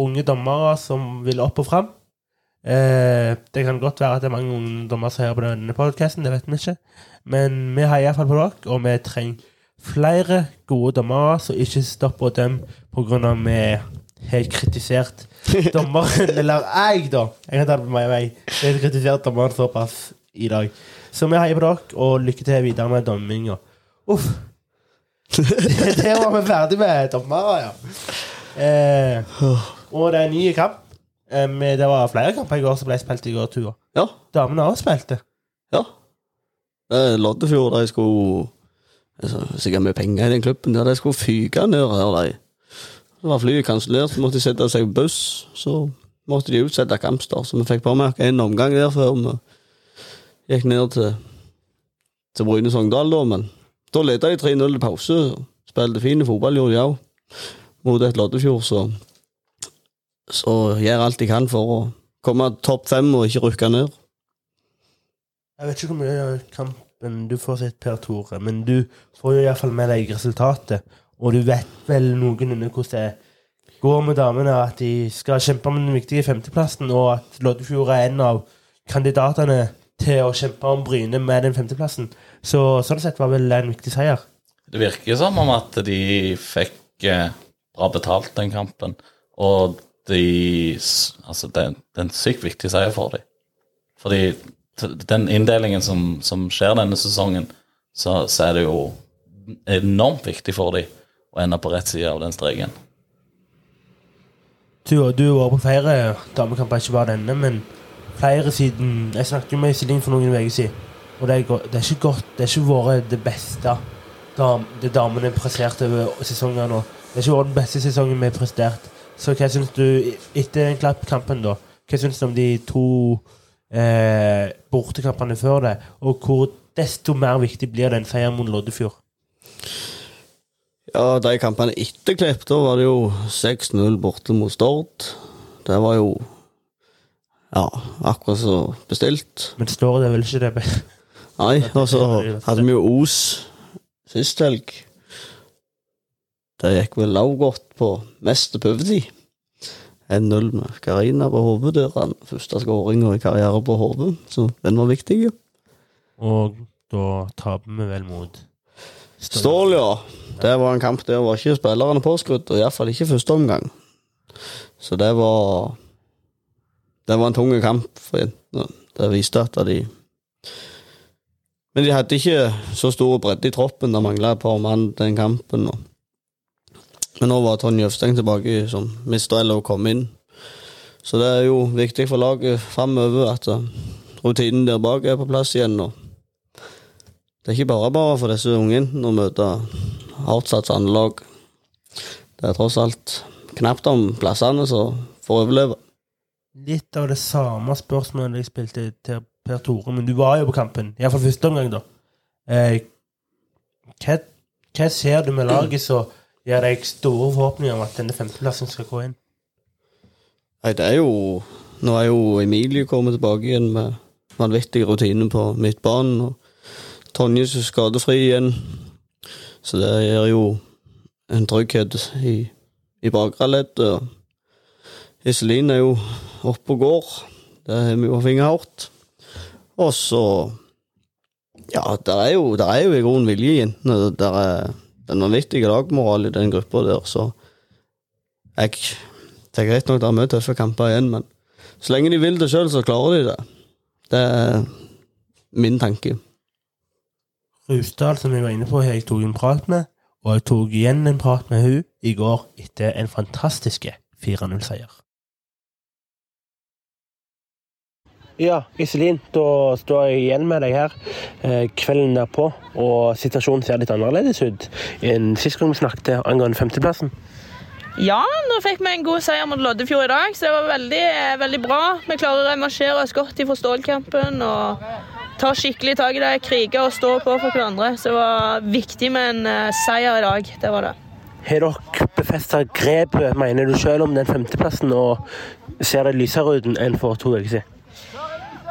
unge dommere som vil opp og fram. Eh, det kan godt være at det er mange unge dommere som hører på denne podkasten, det vet vi ikke. Men vi heier iallfall på dere, og vi trenger flere gode dommere som ikke stopper å dømme pga. vi har kritisert dommeren, eller jeg, da. Jeg kan ta det på meg. meg. Jeg har kritisert dommeren såpass i dag. Så vi heier på dere, og lykke til videre med dømminga. Uff. det var vi ferdig med dommere, ja. Eh, og det er en ny kamp. Eh, det var flere kamper i går som ble spilt i går, Tua. Ja. Damene også spilte. ja. Eh, Loddefjord, de skulle Sikkert mye penger i den klubben. Der de skulle fyke ned her, de. Så var flyet kansellert, så måtte de sette seg i buss. Så måtte de utsette kampstart, så vi fikk påmerka en omgang der før vi gikk ned til, til Bryne Sogndal, da. Men da leda de 3-0 i pause. Spilte fin fotball, gjorde de òg, mot et Loddefjord, så Så gjør alt de kan for å komme topp fem og ikke rykke ned. Jeg vet ikke hvor mye kampen du får sett, Per Tore, men du får jo iallfall med deg resultatet. Og du vet vel noenlunde hvordan det går med damene, at de skal kjempe om den viktige femteplassen, og at Loddefjord er en av kandidatene til å kjempe om Bryne med den femteplassen. Så sånn sett var vel en viktig seier. Det virker som om at de fikk eh, bra betalt den kampen, og de Altså, det, det er en sykt viktig seier for dem. Fordi den inndelingen som, som skjer denne sesongen, så, så er det jo enormt viktig for dem å ende på rett side av den streken. Du, har vært på flere damekamper, ikke bare denne, men flere siden Jeg snakket med Iselin for noen uker siden, og det er, det er ikke godt Det er ikke vært det beste dam, det damene presterte over sesongen nå. Det er ikke vært den beste sesongen vi har prestert. Så hva syns du, etter den klappkampen, da, hva syns du om de to eh, bortekampene før det, og hvor desto mer viktig blir den seieren mot Loddefjord? Ja, de kampene etter Klepp, da var det jo 6-0 borte mot Stord. Det var jo ja, akkurat så bestilt. Men Stord er vel ikke det be- Nei, og så hadde vi jo Os sist helg. Det gikk vel også godt på meste prøvetid. 1-0 med Karina på hodet der. Den første skåringa i karriere på hodet, så den var viktig. Og da taper vi vel mot Stål, ja. Det var en kamp der var ikke spillerne påskrudd, og iallfall ikke første omgang. Så det var Det var en tung kamp for jentene. Det viste at de Men de hadde ikke så stor bredde i troppen. Det mangla et par mann den kampen. Og... Men nå var Tonje Øvsteng tilbake som mistrell og kom inn. Så det er jo viktig for laget framover at eh, rutinen der bak er på plass igjen. og det er ikke bare bare for disse ungene å møte hardtsatsende lag. Det er tross alt knapt om plassene som får overleve. litt av det samme spørsmålet jeg spilte til Per Tore, men du var jo på kampen. Iallfall første omgang, da. Eh, hva, hva ser du med laget som gir deg store forhåpninger om at denne femteplassen skal gå inn? Nei, det er jo Nå er jo Emilie kommet tilbake igjen med vanvittig rutine på midtbanen. og Tonje er skadefri igjen. Så det gir jo en trygghet i, i bakre ledd. Iselin er jo oppe og går. Det har vi jo fingerhardt. Og så Ja, det er jo, der er jo i grunnen vilje i jentene. Det er en vanvittig lagmoral i den gruppa der, så jeg Det er greit nok det er mye tøffe kamper igjen, men så lenge de vil det sjøl, så klarer de det. Det er min tanke. Rusdal, som jeg var inne på, har jeg tok en prat med, og jeg tok igjen en prat med hun i går etter en fantastiske 4-0-seier. Ja, Iselin, da står jeg igjen med deg her eh, kvelden derpå, og situasjonen ser litt annerledes ut enn sist gang vi snakket angående femteplassen. Ja, nå fikk vi en god seier mot Loddefjord i dag, så det var veldig, veldig bra. Vi klarer å revansjere oss godt i forståelkampen, og ta skikkelig tak i det, krige og stå på for hverandre. Så det var viktig med en eh, seier i dag. Det var det. Har dere befesta grepet, mener du selv, om den femteplassen, og ser det lysere ut enn for to uker siden?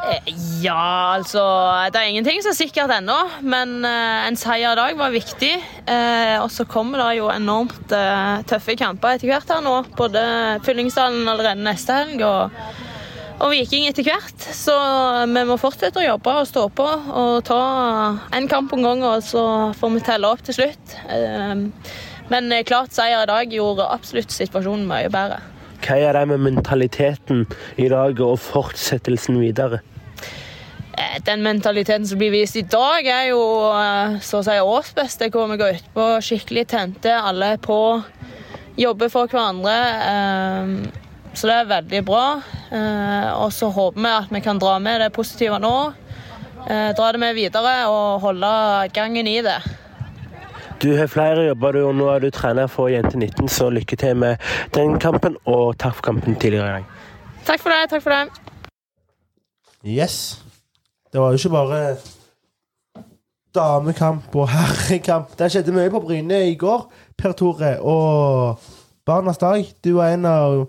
Eh, Ja, altså Det er ingenting som er sikkert ennå, men eh, en seier i dag var viktig. Og så kommer det jo enormt tøffe kamper etter hvert her nå. Både Fyllingsdalen allerede neste helg og, og Viking etter hvert. Så vi må fortsette å jobbe og stå på og ta en kamp om gangen, og så får vi telle opp til slutt. Eh, men eh, klart seier i dag gjorde absolutt situasjonen mye bedre. Hva er det med mentaliteten i dag og fortsettelsen videre? Eh, Den mentaliteten som blir vist i dag, er jo eh, så å si årsbeste, hvor vi går utpå skikkelig tente, alle på, jobber for hverandre. Så det er veldig bra. Eh, Og så håper vi at vi kan dra med det positive nå. eh, Dra det med videre og holde gangen i det. Du har flere jobber, du, og nå er du trener for Jente 19, så lykke til med den kampen, og takk for kampen tidligere i dag. Takk for det. takk for det. Yes. Det var jo ikke bare damekamp og herrekamp. Det skjedde mye på Bryne i går, Per Tore. Og Barnas dag. Du var en av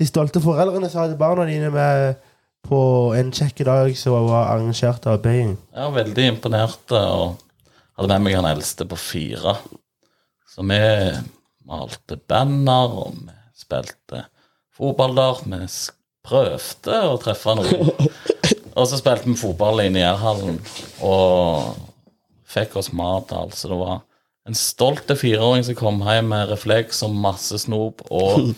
de stolte foreldrene sa til barna dine med på en kjekk dag som var arrangert av Beijing. Jeg var veldig imponert og hadde med meg han eldste på fire. Så vi malte banner, og vi spilte fotball der. Vi prøvde å treffe noen. Og så spilte vi fotball inne i Jærhallen og fikk oss mat. Altså det var en stolt fireåring som kom hjem med refleks og masse snop. Og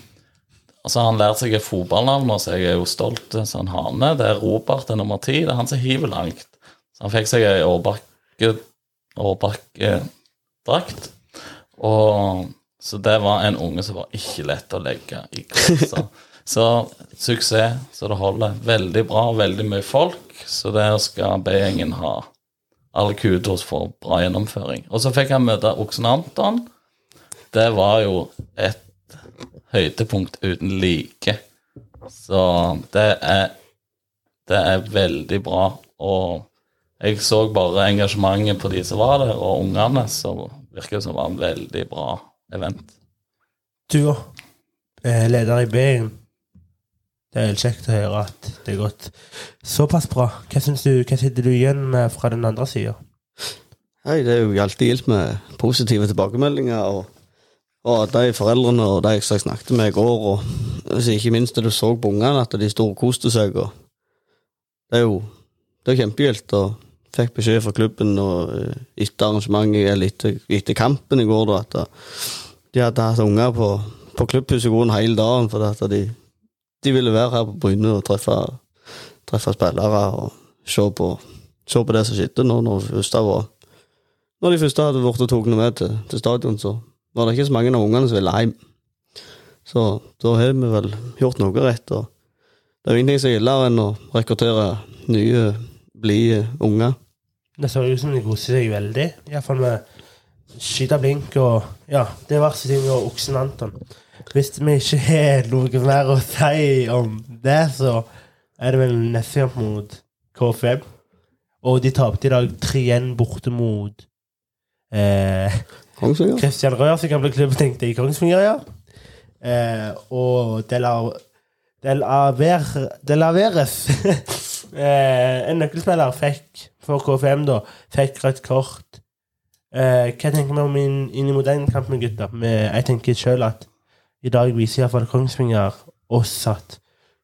altså han lærte seg fotballnavn, så jeg er jo stolt som en hane. Det er Robert, det er nummer ti. Det er han som hiver langt. Så han fikk seg ei årbakke årbakkedrakt. Og så det var en unge som var ikke lett å legge i klassa. Så suksess så det holder. Veldig bra, veldig mye folk. Så der skal B-gjengen ha all kudos for bra gjennomføring. Og så fikk han møte Oksen Anton. Det var jo et høydepunkt uten like. Så det er Det er veldig bra. Og jeg så bare engasjementet på de som var der, og ungene, så virker det som det var en veldig bra event. Du òg, eh, leder i Baying. Det er helt kjekt å høre at det har gått såpass bra. Hva, du, hva sitter du igjen med fra den andre sida? Hei, det er jo alltid gildt med positive tilbakemeldinger. Og, og de foreldrene og de som jeg snakket med i går, og altså, ikke minst det du så på ungene, at de storkoste seg. Og det er jo det er kjempegildt. Og fikk beskjed fra klubben og, eh, etter arrangementet, eller etter, etter kampen i går, da, at eh, de hadde hatt unger på, på klubbhuset i grunnen hele dagen. For at de, de ville være her på Bryne og treffe, treffe spillere og se på, se på det som skjedde nå når når de første hadde og tatt med til, til stadion, så var det ikke så mange av ungene som ville hjem. Så da har vi vel gjort noe rett. og Det er jo ingenting som er illere enn å rekruttere nye, blide unger. Det ser ut som de koser seg veldig. Iallfall med skyte blink og ja, diverse ting og Oksen Anton. Hvis vi ikke har noe mer å si om det, så er det vel neste kamp mot KFM. Og de tapte i dag 3-1 borte mot eh, Kongsvinger. Christian Røer, som kan bli klubb, i. Kongsvinger, ja. Eh, og Del, laver, det eh, en nøkkelspiller fikk for KFM, da, fikk rødt kort. Eh, hva tenker vi om inn, inn mot den kampen, gutter? Jeg tenker selv at i dag viser iallfall Kongsvinger oss at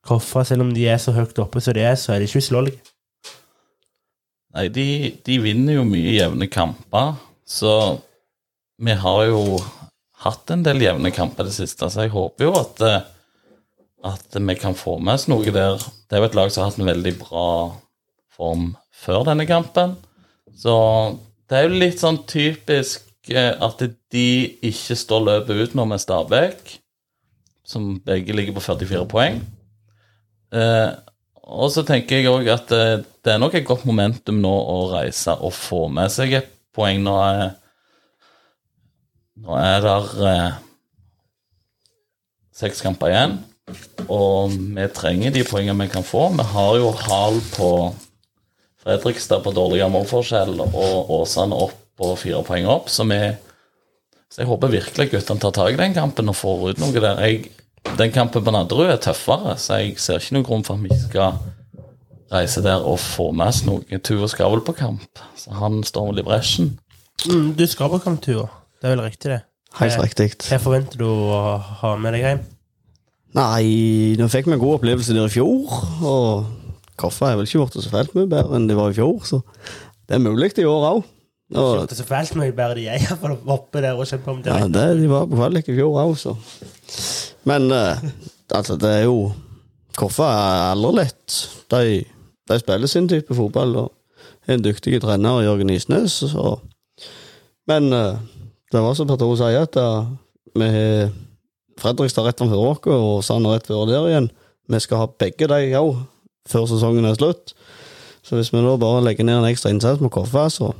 Koffa, selv om de er så høyt oppe som de er, så er de ikke uslåelige. Nei, de, de vinner jo mye jevne kamper, så vi har jo hatt en del jevne kamper det siste, så jeg håper jo at, eh, at vi kan få med oss noe der. Det er jo et lag som har hatt en veldig bra form før denne kampen, så det er jo litt sånn typisk eh, at de ikke står løpet ut nå med Stabæk, som begge ligger på 44 poeng. Eh, Og så tenker jeg òg at det, er nok et godt momentum nå å reise og få med seg et poeng. Nå er, nå er det eh, seks kamper igjen, og vi trenger de poengene vi kan få. Vi har jo Hal på Fredrikstad på dårligere målforskjell og Åsane opp på fire poeng opp, så vi så jeg håper virkelig guttene tar tak i den kampen og får ut noe der. Jeg, den kampen på Nadderud er tøffere, så jeg ser ikke noen grunn for at vi skal reise der og få med oss noe. Tuva skal vel på kamp, så han står vel i bresjen. Mm, du skal på kamptur. Det er vel riktig, det? Helt Eh, riktig. Hva forventer du å ha med deg hjem? Nei, nå fikk vi en god opplevelse der i fjor, og Koffa er vel ikke blitt så fælt mye bedre enn de var i fjor, så det er mulig i år òg. Det er så fælt mye bedre de er, for å var oppe der og kjempe om det. Ja, det, de var på kvalik i fjor òg, så. Men eh, altså, det er jo Koffa er aldri lett. De, de spiller sin type fotball og er en dyktig trener, Jørgen Isnes. Så. Men eh, det var som Tore sier, at vi har Fredrikstad rett framfor oss og Sand rett før der igjen. Vi skal ha begge de òg før sesongen er slutt. Så hvis vi nå bare legger ned en ekstra innsats med Koffa, så,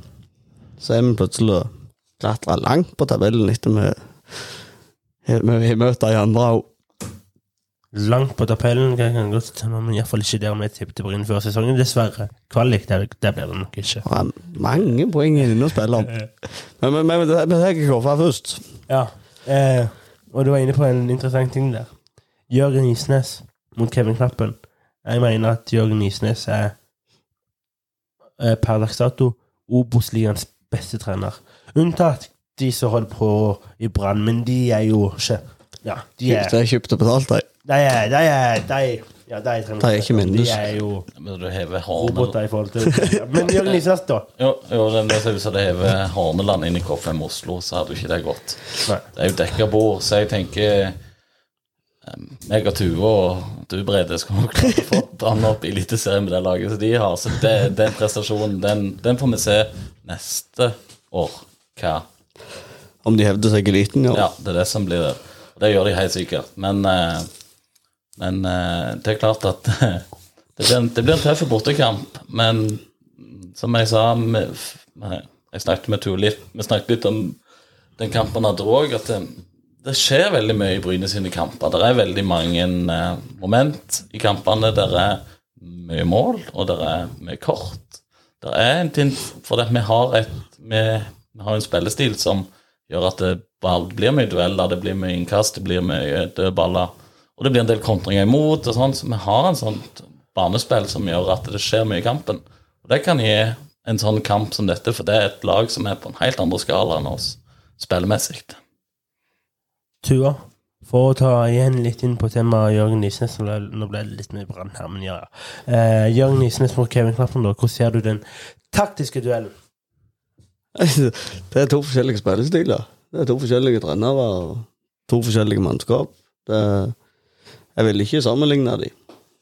så er vi plutselig klatra langt på tabellen etter vi har møtt de andre òg. Langt på tabellen, kan jeg godt med, men iallfall ikke der vi tippet Bryn før sesongen. Dessverre. Kvalik, der, der blir det nok ikke. Det er mange poeng inne å spille om. Men, men, men vi tar Koffa først. Ja, eh, og du var inne på en interessant ting der. Jørgen Isnes mot Kevin Knappen. Jeg mener at Jørgen Isnes er eh, per dags dato Obos-ligaens beste trener. Unntatt de som holder på i Brann, men de er jo ikke Ja, de er De er kjøpt og betalt, de. De er, de er, de, ja, de er, De er ikke mennesker. De er jo Men du hever roboter i forhold til Men Jørgen Isnes, da? Jo, jo det ser ut hvis du hever Horneland inn i KFM Oslo, så hadde jo ikke det gått. Nei. Det er jo dekka bord, så jeg tenker jeg og Tuve og du, Brede, skal nok klare å få Brann opp i Eliteserien med det laget som de har. Så det, den prestasjonen, den, den får vi se neste år. Hva Om de hevder seg i eliten, ja. Ja, det er det som blir det. Og det gjør de helt sikkert. Men, eh, men eh, det er klart at det blir en, det blir en tøff bortekamp. Men som jeg sa Jeg snakket med Tue litt Vi snakket litt om den kampen hadde òg, at det, det skjer veldig mye i Bryne sine kamper. Det er veldig mange eh, moment i kampene. Det er mye mål, og det er mye kort. Det er en ting For vi har, et, vi, vi har en spillestil som gjør at det blir mye dueller, det blir mye innkast, det blir mye dødballer. Og det blir en del kontringer imot, og sånn, så vi har en sånn banespill som gjør at det skjer mye i kampen. Og det kan gi en sånn kamp som dette, for det er et lag som er på en helt andre skala enn oss spillemessig. Tua, for å ta igjen litt inn på temaet Jørgen Nysnes Nå ble- det litt mye brann her, men ja, ja. Eh, Jørgen Nysnes mot Kevin Knappen, da. Hvordan ser du den taktiske duellen? Det er to forskjellige spillestiler. Det er to forskjellige trenere og to forskjellige mannskap. Det, jeg vil ikke sammenligne de.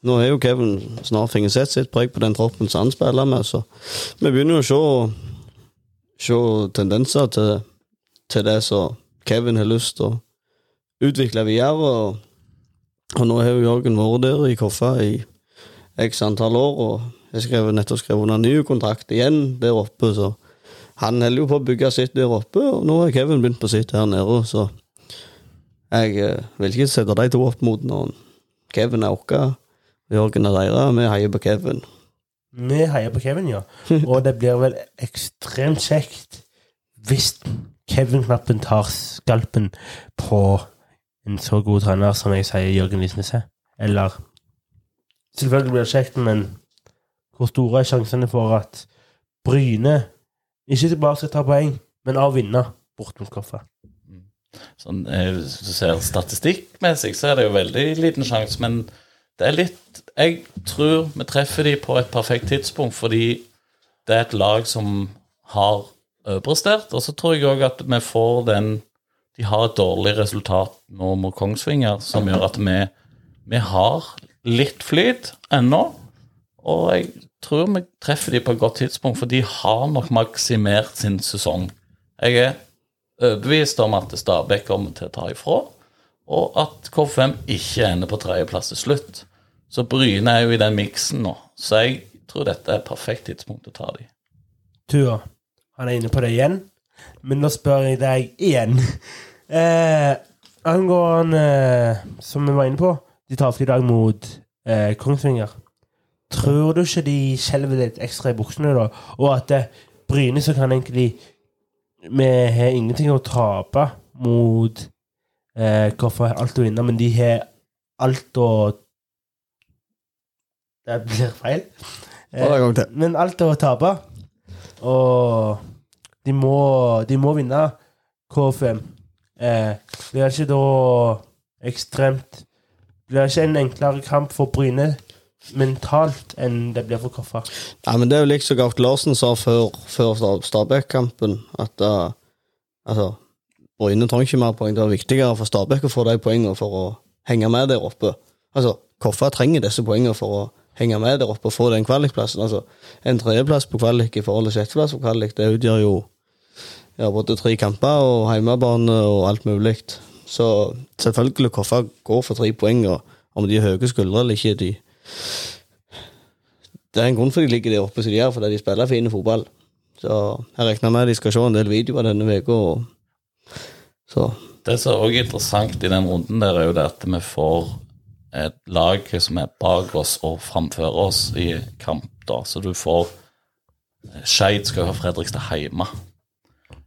Nå har jo Kevin snart fått sett sitt preg på den troppen som han spiller med, så vi begynner jo å se, se tendenser til, til det som Kevin har lyst til å utvikle videre. Og, og nå har jo Jørgen vært der i Koffa i x antall år, og jeg skrev nettopp skrevet under ny kontrakt igjen der oppe, så han holder jo på å bygge sitt der oppe, og nå har Kevin begynt på sitt her nede, så jeg eh, vil ikke sette de to opp mot noen. Kevin er vår, Jørgen er deres, vi heier på Kevin. Vi heier på Kevin, ja. Og det blir vel ekstremt kjekt hvis Kevin Knappen tar skalpen på en så god trener som jeg sier Jørgen Lisnes er. Eller Selvfølgelig blir det kjekt, men hvor store er sjansene for at Bryne ikke bare skal ta poeng, men av vinne bort mot Koffa? Sånn, eh, hvis du ser statistikkmessig, så er det jo veldig liten sjanse, men det er litt Jeg tror vi treffer de på et perfekt tidspunkt, fordi det er et lag som har overprestert. Og så tror jeg òg at vi får den De har et dårlig resultat nå mot Kongsvinger, som gjør at vi, vi har litt flyt ennå. Og jeg tror vi treffer de på et godt tidspunkt, for de har nok maksimert sin sesong. Jeg er overbevist om at Stabæk kommer til å ta ifra, og at K5 ikke ender på tredjeplass til slutt. Så Bryne er jo i den miksen nå. Så jeg tror dette er et perfekt tidspunkt å ta de. Tua, han er inne på det igjen. Men nå spør jeg deg igjen. Eh, angående, eh, som vi var inne på, de tapte i dag mot eh, Kongsvinger. Tror du ikke de skjelver litt ekstra i buksene, da? Og at eh, Bryne så kan egentlig Vi har ingenting å tape mot eh, Hvorfor alt å vinne, men de har alt å Det blir feil. Til. Men alt å tape. Og de må, de må vinne KFM. Eh, blir det ikke da ekstremt Blir ikke en enklere kamp for Bryne mentalt enn det blir for Koffa? Ja, men det er jo likt som Gaut Larsen sa før, før Stabæk-kampen, at uh, altså, Bryne trenger ikke mer poeng. Det er viktigere for Stabæk å få de poengene for å henge med der oppe. Altså, Koffa trenger disse poengene for å henge med der oppe og få den kvalikplassen. Altså, en tredjeplass på kvalik i forhold til sjetteplass på kvalik, det utgjør jo ja, både tre kamper og hjemmebane og alt mulig. Så selvfølgelig Koffa går for tre poeng, om de har høye skuldre eller ikke, de det er en grunn for de ligger der oppe som de gjør, fordi de spiller fin fotball. Så jeg regner med de skal se en del videoer denne uka. Så Det som er også interessant i den runden, der er jo det at vi får et lag som er bak oss og framfører oss i kamp. da, Så du får Skeid skal ha Fredrikstad hjemme.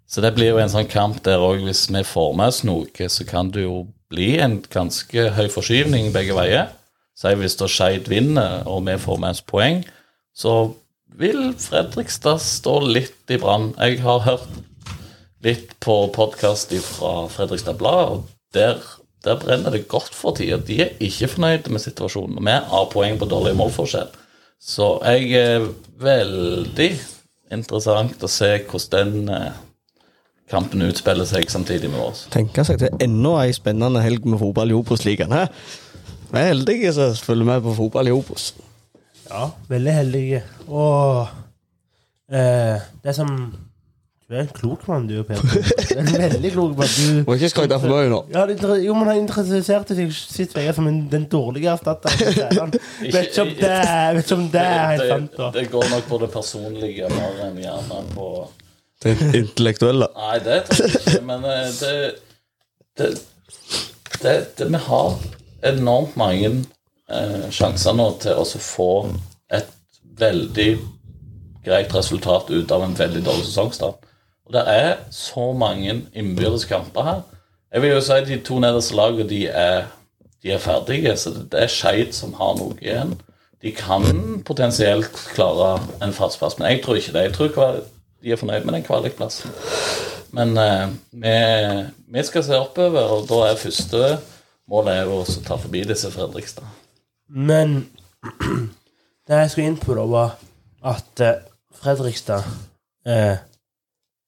Så det blir jo en sånn kamp der òg, hvis vi får med oss noe, så kan det jo bli en ganske høy forskyvning begge veier. Si hvis da Skeid vinner, og vi får med oss poeng, så vil Fredrikstad stå litt i brann. Jeg har hørt litt på podkast fra Fredrikstad Blad, og der, der brenner det godt for tida. De er ikke fornøyde med situasjonen. Vi har poeng på dårlig målforskjell. Så jeg er veldig interessant å se hvordan den eh, kampen utspiller seg samtidig med oss. Tenke seg til enda ei spennende helg med fotball i Obos-ligaen. Vi er heldige som følger med på fotball i Obos. Ja, veldig heldige. Og eh, det som Du er en klok mann, du, Peter. Du er en veldig klok mann. Du Må ikke skryte for mye nå. Ja, det, jo, men han interesserte seg sitt vei som en, den dårlige erstatteren. Vet ikke om det vet ikke om det er helt sant. da. det, det går nok på det personlige mer enn gjerne på Det intellektuelle. Nei, det tror jeg ikke, men eh, det det, det, det Vi har enormt mange eh, sjanser nå til å få et veldig greit resultat ut av en veldig dårlig sesongstart. Og det er så mange innbyrdes kamper her. Jeg vil jo si de to nederste lagene de er, de er ferdige, så det er Skeid som har noe igjen. De kan potensielt klare en fast plass, men jeg tror ikke det. Jeg tror de er fornøyd med den kvalikplassen. Men eh, vi, vi skal se oppover, og da er første målet er jo å ta forbi disse Fredrikstad. Men det jeg skulle inn på, da, var at eh, Fredrikstad eh,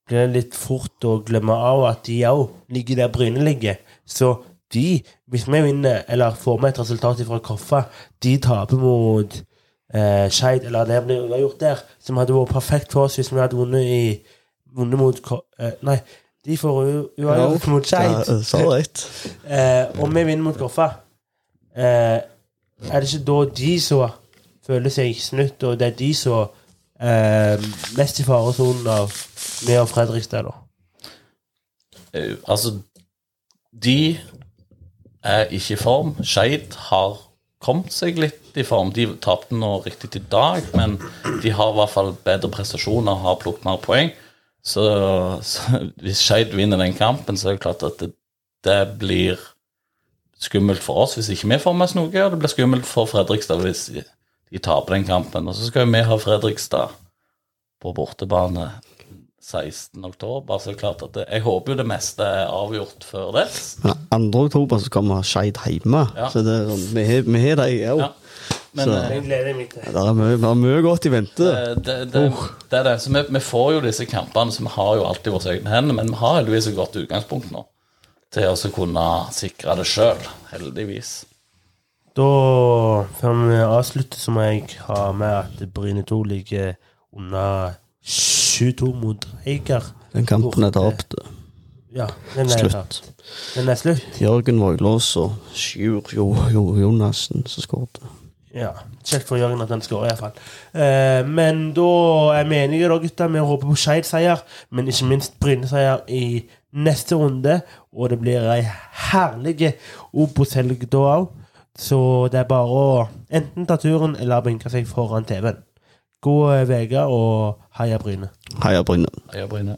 blir litt fort å glemme av at de òg ligger der Bryne ligger. Så de, hvis vi vinner eller får med et resultat fra Koffa, de taper mot eh, Skeid, eller det blir uavgjort der, som hadde vært perfekt for oss hvis vi hadde vunnet i vunnet mot eh, Nei, de får uavgjort mot Skeid. Eh, og vi vinner mot Koffa. Eh, er det ikke da de som føler seg snytt, og det er de som eh, mest i faresonen av meg og Fredrikstad, da? Eh, altså, de er ikke i form. Skeid har kommet seg litt i form. De tapte nå riktig i dag, men de har i hvert fall bedre prestasjoner har plukket mer poeng. Så, så hvis Skeid vinner den kampen, så er det klart at det, det blir skummelt for oss hvis ikke vi får med oss noe, og det blir skummelt for Fredrikstad hvis de, taper den kampen. Og så skal vi ha Fredrikstad på bortebane 16. oktober, så er det klart at det, jeg håper jo det meste er avgjort før det. Men 2. oktober så kommer Skeid hjemme. Ja. Så det sånn, vi har dem òg. Men Så- eh, Den gleder jeg meg til. Det er mye, vi har mye godt i vente. det, det, det, det er det. Så vi, vi får jo disse kampene, så vi har jo alltid våre egne hender, men vi har heldigvis et godt utgangspunkt nå til å kunne sikre det sjøl, heldigvis. Da, før vi avslutter, så må jeg ha med at Bryne 2 ligger under 7-2 mot Eiker. Den kampen er tapt. Ja, den er Slutt. Den er slutt. Jørgen Voilås og Sjur jo, jo, Jonassen som skåret. Ja, Kjekt for Jørgen at den skårer, iallfall. Eh, men da er vi enige, da, gutter. Vi håper på Skeid-seier, men ikke minst Bryne-seier i neste runde. Og det blir ei herlig Obos-helg da òg. Så det er bare å enten ta turen eller benke seg foran TV-en. God uke og heia Bryne. Heia Bryne. Heia Bryne.